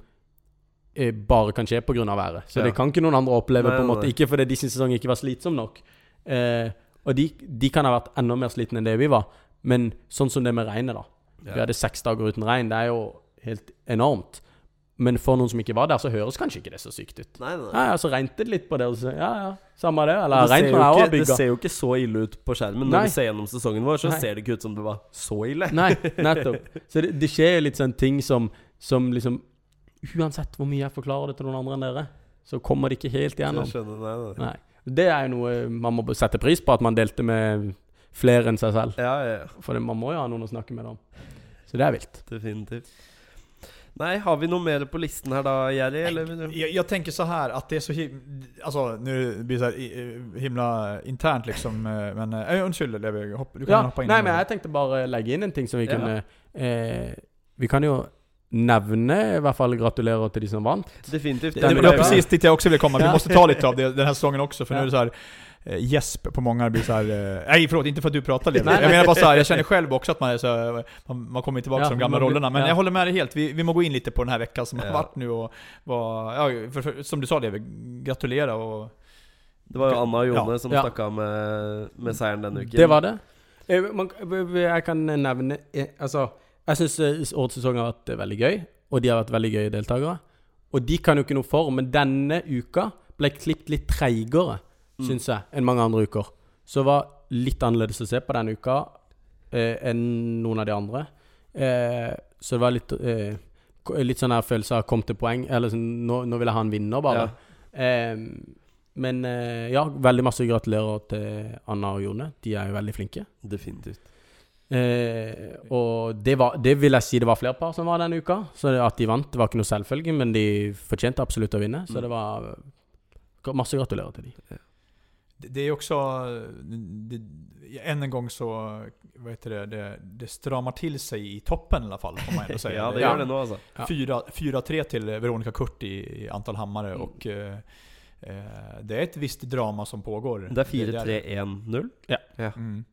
S3: eh, bare kan skje pga. været. Så
S1: Ja.
S3: det kan ikke noen andre oppleve.
S1: Nei,
S3: på en måte. Ikke fordi de sin sesong ikke var slitsom nok. Eh, og de, de kan ha vært enda mer slitne enn det vi var. Men sånn som det med regnet, da. Vi hadde seks dager uten regn. Det er jo helt enormt. Men for noen som ikke var der, så høres kanskje ikke det så sykt ut.
S1: Nei, nei.
S3: Ja, ja, så regnet det litt på det, og så Ja, ja, samme det. Eller
S1: det, ser
S3: regnet
S1: jo ikke, det ser jo ikke så ille ut på skjermen.
S3: Nei.
S1: Når du ser gjennom sesongen vår, så
S3: Nei.
S1: ser det ikke ut som det var så ille.
S3: Nei, nettopp. *laughs* Så det, det skjer litt sånn ting som, som liksom Uansett hvor mye jeg forklarer det til noen andre enn dere, så kommer det ikke helt
S1: gjennom.
S3: Jeg
S1: skjønner, nei, nei.
S3: Nei. Det er jo noe man må sette pris på, at man delte med flere enn seg selv.
S1: Ja, ja.
S3: For man må jo ha noen å snakke med da. Så det er vilt.
S1: Definitivt. Nei, har vi noe mer på listen her da, Jerry? Eller jeg,
S2: Jag, jag så her at det er så Altså, nå blir det så himla internt liksom eh, Men, äh, unnskyld Levi, du kan
S3: Ja,
S2: hoppe inn.
S3: nei, men jeg tenkte bare legge inn en ting som vi
S1: Ja.
S3: kunne eh, Vi kan jo nevne, i hvert fall gratulerer til de som vant.
S1: Definitivt.
S2: Det,
S3: Den
S2: det
S3: det
S2: var precis dit jag också ville komma, vi
S3: måtte
S2: måste ta lite av det, den här säsongen också för nu är det så här eh, gäsp på många blir så här. eh, Nej förlåt, inte för att du pratar Levi.
S3: jeg
S2: Jag
S3: bare
S2: menar bara så här, jag känner själv också att man är så här, man, man kommer tillbaka
S3: Ja,
S2: till de gamla
S3: man
S2: rollerna. Men
S3: ja.
S2: jag håller med dig helt, vi, vi må gå in lite på den här veckan som
S1: Ja.
S2: har varit nu och var, ja, för, för, som du sa Levi, gratulera och
S1: Det var jo Anna og Jone
S2: Ja.
S1: som
S3: Ja.
S1: stakk av med, med seieren denne uken.
S3: Det var det. Jeg, Man, jeg kan nevne eh, Altså, jeg syns årets sesong har vært eh, veldig gøy, og de har vært veldig gøye deltakere. Og de kan jo ikke noe for, men denne uka ble klippet litt treigere,
S1: Mm.
S3: syns jeg, enn mange andre uker. Så det var litt annerledes å se på denne uka eh, enn noen av de andre. Eh, så det var litt eh, Litt sånn her følelse av 'kom til poeng', eller sånn 'nå, nå vil jeg ha en vinner', bare. Eh, men eh, ja, veldig masse gratulerer til Anna og Jone. De er jo veldig flinke.
S1: Definitivt.
S3: Eh, og det, var, det vil jeg si det var flere par som var denne uka. Så at de vant, det var ikke noe selvfølge, men de fortjente absolutt å vinne. Så
S1: Mm.
S3: det var masse gratulerer til de.
S2: Det, er är också, det, än en gång så, vad heter det, det, det stramar till sig i toppen i alla fall får man ändå säga. *laughs*
S1: Ja, det
S3: Ja.
S1: gjør det nå, altså.
S3: Ja.
S2: 4-3 till Veronica Kurt i, i antal hammare
S1: Mm.
S2: och eh, eh, det är ett visst drama som pågår.
S1: Det er 4-3-1-0.
S2: Mm.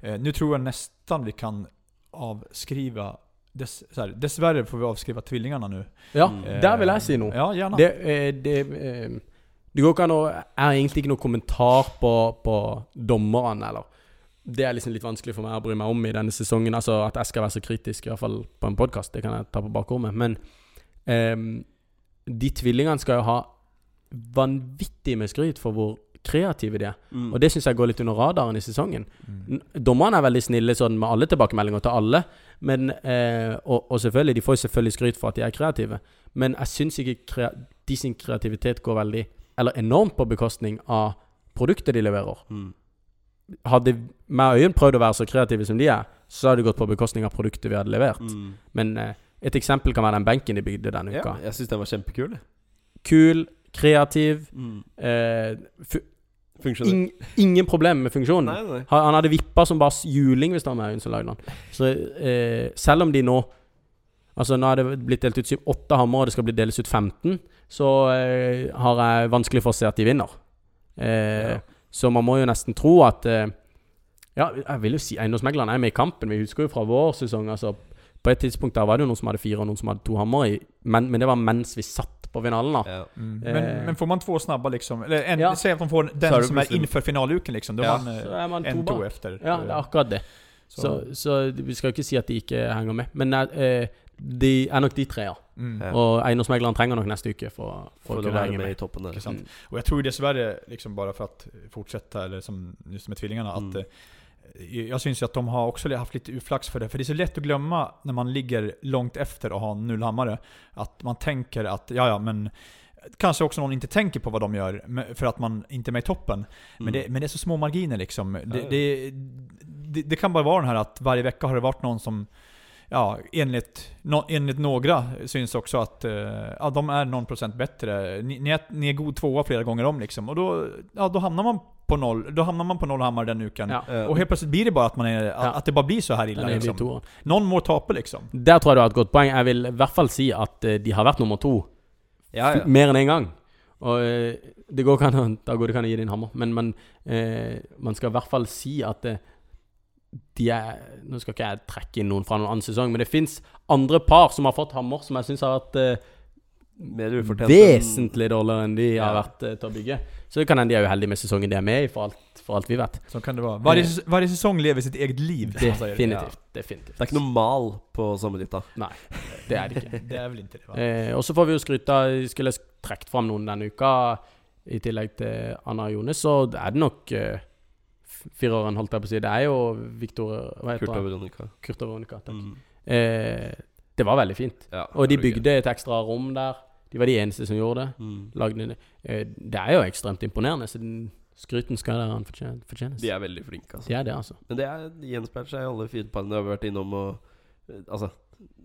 S2: Eh, nu tror jag nästan vi kan avskriva, dess, så här, dessvärre får vi avskriva tvillingarna nu.
S3: Ja,
S1: Mm.
S3: der vil jeg si noe.
S2: Ja, gjerne.
S3: Det, eh, det, eh, det går ikke an å Jeg har egentlig ikke noen kommentar på, på dommerne, eller Det er liksom litt vanskelig for meg å bry meg om i denne sesongen. Altså At jeg skal være så kritisk, i hvert fall på en podkast, det kan jeg ta på bakrommet. Men ehm, de tvillingene skal jo ha vanvittig med skryt for hvor kreative de er.
S1: Mm.
S3: Og det syns jeg går litt under radaren i sesongen.
S2: Mm.
S3: Dommerne er veldig snille sånn med alle tilbakemeldinger til alle. Men, eh, og, og selvfølgelig, de får jo selvfølgelig skryt for at de er kreative. Men jeg syns ikke krea de sin kreativitet går veldig Eller enormt på bekostning av produktet de leverer.
S1: Mm.
S3: Hadde meg og Øyunn prøvd å være så kreative som de er, så hadde det gått på bekostning av produktet vi hadde levert.
S1: Mm.
S3: Men eh, et eksempel kan være den benken de bygde denne uka.
S1: Ja, jeg syns den var kjempekul.
S3: Kul, kreativ,
S1: Mm.
S3: eh, ing, ingen problem med funksjonen.
S1: Nei, nei.
S3: Han han hadde vippa som bare juling hvis det var med som lagde den. Så eh, selv om de nå Altså Nå er det blitt delt ut åtte hammer, og det skal bli deles ut 15, så eh, har jeg vanskelig for å se at de vinner. Eh,
S1: Ja.
S3: Så man må jo nesten tro at eh, Ja, jeg vil jo si eiendomsmeglerne er med i kampen. Vi husker jo fra vår sesong. Altså På et tidspunkt der var det jo noen som hadde fire, og noen som hadde to hammer. Men, men det var mens vi satt på finalen, da.
S1: Ja.
S2: Mm.
S3: Eh.
S2: Men, men får man to snabba liksom, eller en,
S3: Ja.
S2: se at man får den som
S1: er
S2: innenfor finaleuken, liksom, Da
S1: Ja.
S2: man
S3: Så
S2: eh,
S3: er man to
S2: en, to efter.
S3: Ja, det er akkurat det. Så, så vi skal ikke si at de ikke henger med. Men eh, de er nok de tre, ja.
S2: Mm.
S3: Og eiendomsmegleren trenger nok neste uke for, for,
S1: For
S3: å kunne
S1: være
S3: henge
S1: med i toppen der.
S2: Ikke sant?
S3: Mm.
S2: Og jeg tror dessverre, liksom bare for å fortsette eller som just med tvillingarna,
S1: Mm.
S2: Jag syns ju att de har också haft lite uflax för det. För det är så lätt att glömma när man ligger långt efter och har nullhammare, att man tänker att, ja ja men Kanske också någon inte tänker på vad de gör, for för att man inte är med i toppen. Men,
S1: Mm.
S2: det, men det är så små marginer liksom. Det, det, det, det kan bara vara den här att varje vecka har det varit någon som Ja, enligt, no, enligt några syns också att eh, ja, de är någon procent bättre. Ni, ni, är, ni är god tvåa flera gånger om liksom. Och då, ja, då hamnar man på noll. Då hamnar man på noll hammar den uken.
S3: Ja.
S1: Ja.
S2: Och helt plötsligt blir det bara att man är,
S3: Ja.
S2: att det bara blir så här illa
S3: Den er
S2: liksom. Någon må tape liksom.
S3: Der tror jeg du har et godt poeng. Jeg vil i hvert fall si at eh, de har vært nummer to
S1: Ja, ja.
S3: mer enn én en gang. Og eh, det går ikke an å, da går det kan an å gi en hammer. Men man, eh, man skal i hvert fall si at eh, de er Nå skal ikke jeg trekke inn noen fra noen annen sesong, men det fins andre par som har fått hammer som jeg syns har vært eh, vesentlig dårligere enn de har vært uh, til å bygge. Så det kan hende de er uheldige med sesongen de er med i, for alt, for alt vi vet.
S2: Så kan det være. Varje,
S3: Eh.
S2: varje säsong lever sitt eget liv. Definitivt. Ja.
S3: Definitivt. Definitivt.
S1: Det er ikke noe mal på sommerhytta.
S3: Nei, det er det ikke. *laughs*
S2: Det er vel inte det va?
S3: Eh, og så får vi jo skryte av Skulle jeg trukket fram noen denne uka, i tillegg til Anna og Jone, så er det nok eh, fireren, holdt jeg på å si. Det er jo Victor Hva heter
S1: Kurt og? Veronica.
S3: Kurt og Veronica. Takk.
S1: Mm.
S3: Eh, det var veldig fint.
S1: Ja,
S3: Og de bygde et ekstra rom der. De var de eneste som gjorde det.
S1: Mm.
S3: Lagde det. Eh, det er jo ekstremt imponerende, så den skryten skal han fortjenes.
S1: De er veldig flinke, altså.
S3: De er det, altså.
S1: Men det er, gjenspeiler seg i alle fire parene vi har vært innom. Og, eh, altså,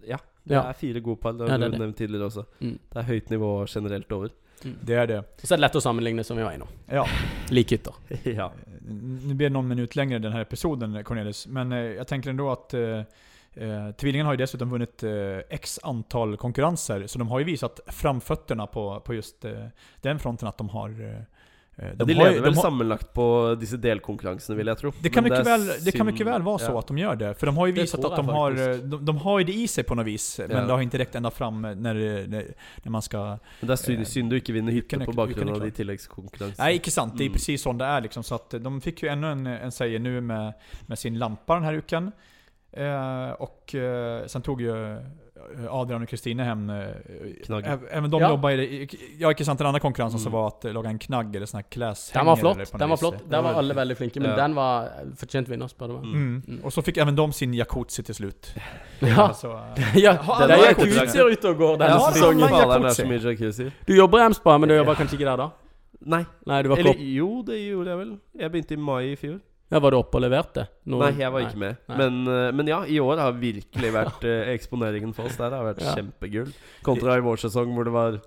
S1: ja. Det
S3: Ja.
S1: er fire gode par. Det har
S3: er
S1: du
S3: det.
S1: nevnt tidligere også.
S3: Mm.
S1: Det er høyt nivå generelt over.
S2: Det er det.
S3: Og så er det lett å sammenligne, som vi var innom.
S2: Ja. *laughs*
S3: Likhytter. *laughs*
S1: ja.
S2: Nå blir det noen minutter lengre i denne episoden Cornelis, men eh, jeg tenker ändå at eh, eh, Tvillingen har ju dessutom vunnit eh, x antall konkurrenser, så de har ju visat framfötterna på, på just eh, den fronten att de har... Eh, eh,
S1: de lever vel sammenlagt på disse delkonkurransene, vil jeg tro.
S2: det kan, ikke,
S1: det
S2: vel, det kan ikke vel være så att de gjør det, For de har jo
S3: vist
S2: at de har, eh, de, de har det i seg på noe vis, men
S1: Ja.
S2: det har ikke rekt enda fram når, det- när, när man skal
S1: Men det er synd,
S2: Eh,
S1: synd du ikke vinner hytte på bakgrunn av de tilleggskonkurransene.
S2: Nei, ikke sant. Det er
S1: Mm.
S2: precis sån det er. liksom. Så att de fikk jo enda en, en seier nu med, med sin lampa denne uken. Eh, og eh, sen tog ju eh, Adrian og Kristine hem. eh,
S1: Knagg.
S2: Även de
S3: Ja.
S2: jobbar i det. Ja, ikke sant. Den andre konkurransen som
S1: Mm.
S2: var at lage en knagg eller sånn kleshenger.
S3: Den var flott. Den var flott. Der var alle veldig flinke, men
S1: Ja.
S3: den var fortjent vinner, spør du meg.
S2: Mm.
S3: Mm.
S2: Og så fikk även de sin jacuzzi til slutt. *laughs*
S3: Ja.
S2: Altså, *laughs*
S3: ja,
S1: Den
S3: det er jacuzzier ute og går denne
S1: Ja,
S3: sesongen.
S1: faen, det er så mye jacuzzi.
S3: Du jobber i Emspa, men du jobber kanskje ikke der da?
S1: Nei.
S3: Nei, du var
S1: Eller jo, det gjorde jeg vel. Jeg begynte i mai i fjor.
S3: Ja, var du oppe og leverte? Noe-
S1: Nei, jeg var ikke med. Men, eh, men ja, i år har virkelig vært eh, eksponeringen for oss der. Det har vært kjempegull. Kontra i vår sesong hvor det var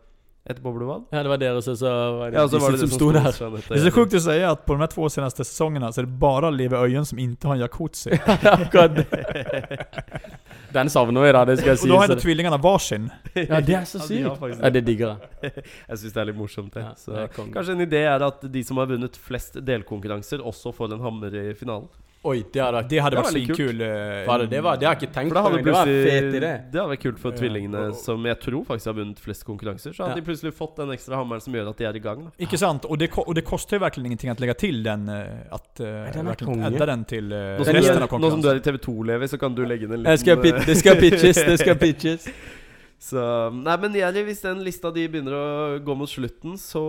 S1: et boblebad.
S3: Ja, det var dere som så var det
S1: Ja, så var det som,
S3: som sto der.
S1: Jeanette
S2: det er så sjukt å si at på de två senaste säsongerna så er det bare Leve Øyen som ikke har en jacuzzi. *laughs*
S3: Akkurat. *laughs* Den savner vi, da. Det skal jeg
S2: Og
S3: si.
S2: da har
S3: så
S2: ändå
S3: det-
S2: tvillingene varsin.
S3: Ja, det er så *laughs*
S1: Ja,
S3: sykt. Ja, det digger jeg.
S1: Jeg syns det er litt morsomt, det.
S3: Ja,
S1: så kanskje en idé er at de som har vunnet flest delkonkurranser, også får en hammer i finalen.
S3: Oi, det hadde
S2: Det hadde
S1: Det
S2: vært
S1: veldig kult.
S2: svinkul. eh,
S3: det, det, var, det har jeg ikke tenkt på.
S1: hadde
S3: Det var fet idé.
S1: Det hadde vært kult for
S2: Ja.
S1: tvillingene, som jeg tror faktisk har vunnet flest konkurranser. Så hadde
S3: Ja.
S1: de plutselig fått den ekstra hammeren som gjør at de er i gang. Da.
S2: Ikke sant? Og det, og det koster jo virkelig ingenting å legge til den. eh, At uh,
S3: den er konge.
S2: den til uh,
S1: Nå som,
S2: resten
S1: er,
S2: av
S1: nå som du er i TV 2, Levi, så kan du legge inn en
S3: liten skal pit, det skal pitches, det skal pitches. *laughs*
S1: Så Nei, men Jerry, hvis den lista di begynner å gå mot slutten, så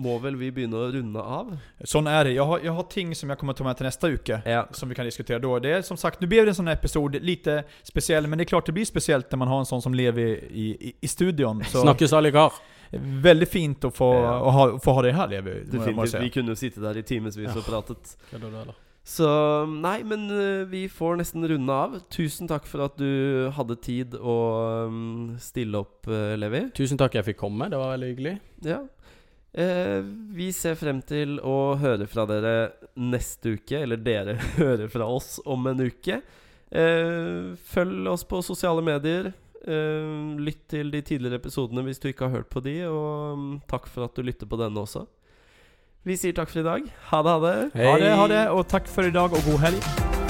S1: må vel vi begynne å runde av?
S2: Sånn er det. Jeg har, jeg har ting som jeg kommer til å ta med til neste uke.
S1: Ja.
S2: Som vi kan diskutere da. Det er som sagt, Nå blir det en sånn episode, litt lite spesiell, men det er klart det blir spesielt når man har en sånn som lever i, i, i studioen. Så
S3: Snakkesalig kar.
S2: veldig fint å få,
S1: Ja.
S2: å ha, få ha det her, Levi.
S1: Definitivt.
S2: si.
S1: Vi kunne jo sitte der i timevis og pratet. *laughs*
S3: Ja, da, da.
S1: Så nei, men uh, vi får nesten runde av. Tusen takk for at du hadde tid å um, stille opp, uh, Levi.
S3: Tusen takk jeg fikk komme, det var veldig hyggelig.
S1: Ja. Eh, vi ser frem til å høre fra dere neste uke, eller dere *laughs* hører fra oss om en uke. Eh, følg oss på sosiale medier. Eh, lytt til de tidligere episodene hvis du ikke har hørt på de, og um, takk for at du lytter på denne også. Vi sier takk for i dag. Ha det, ha det.
S2: Ha det, ha det, og takk for i dag, og god helg.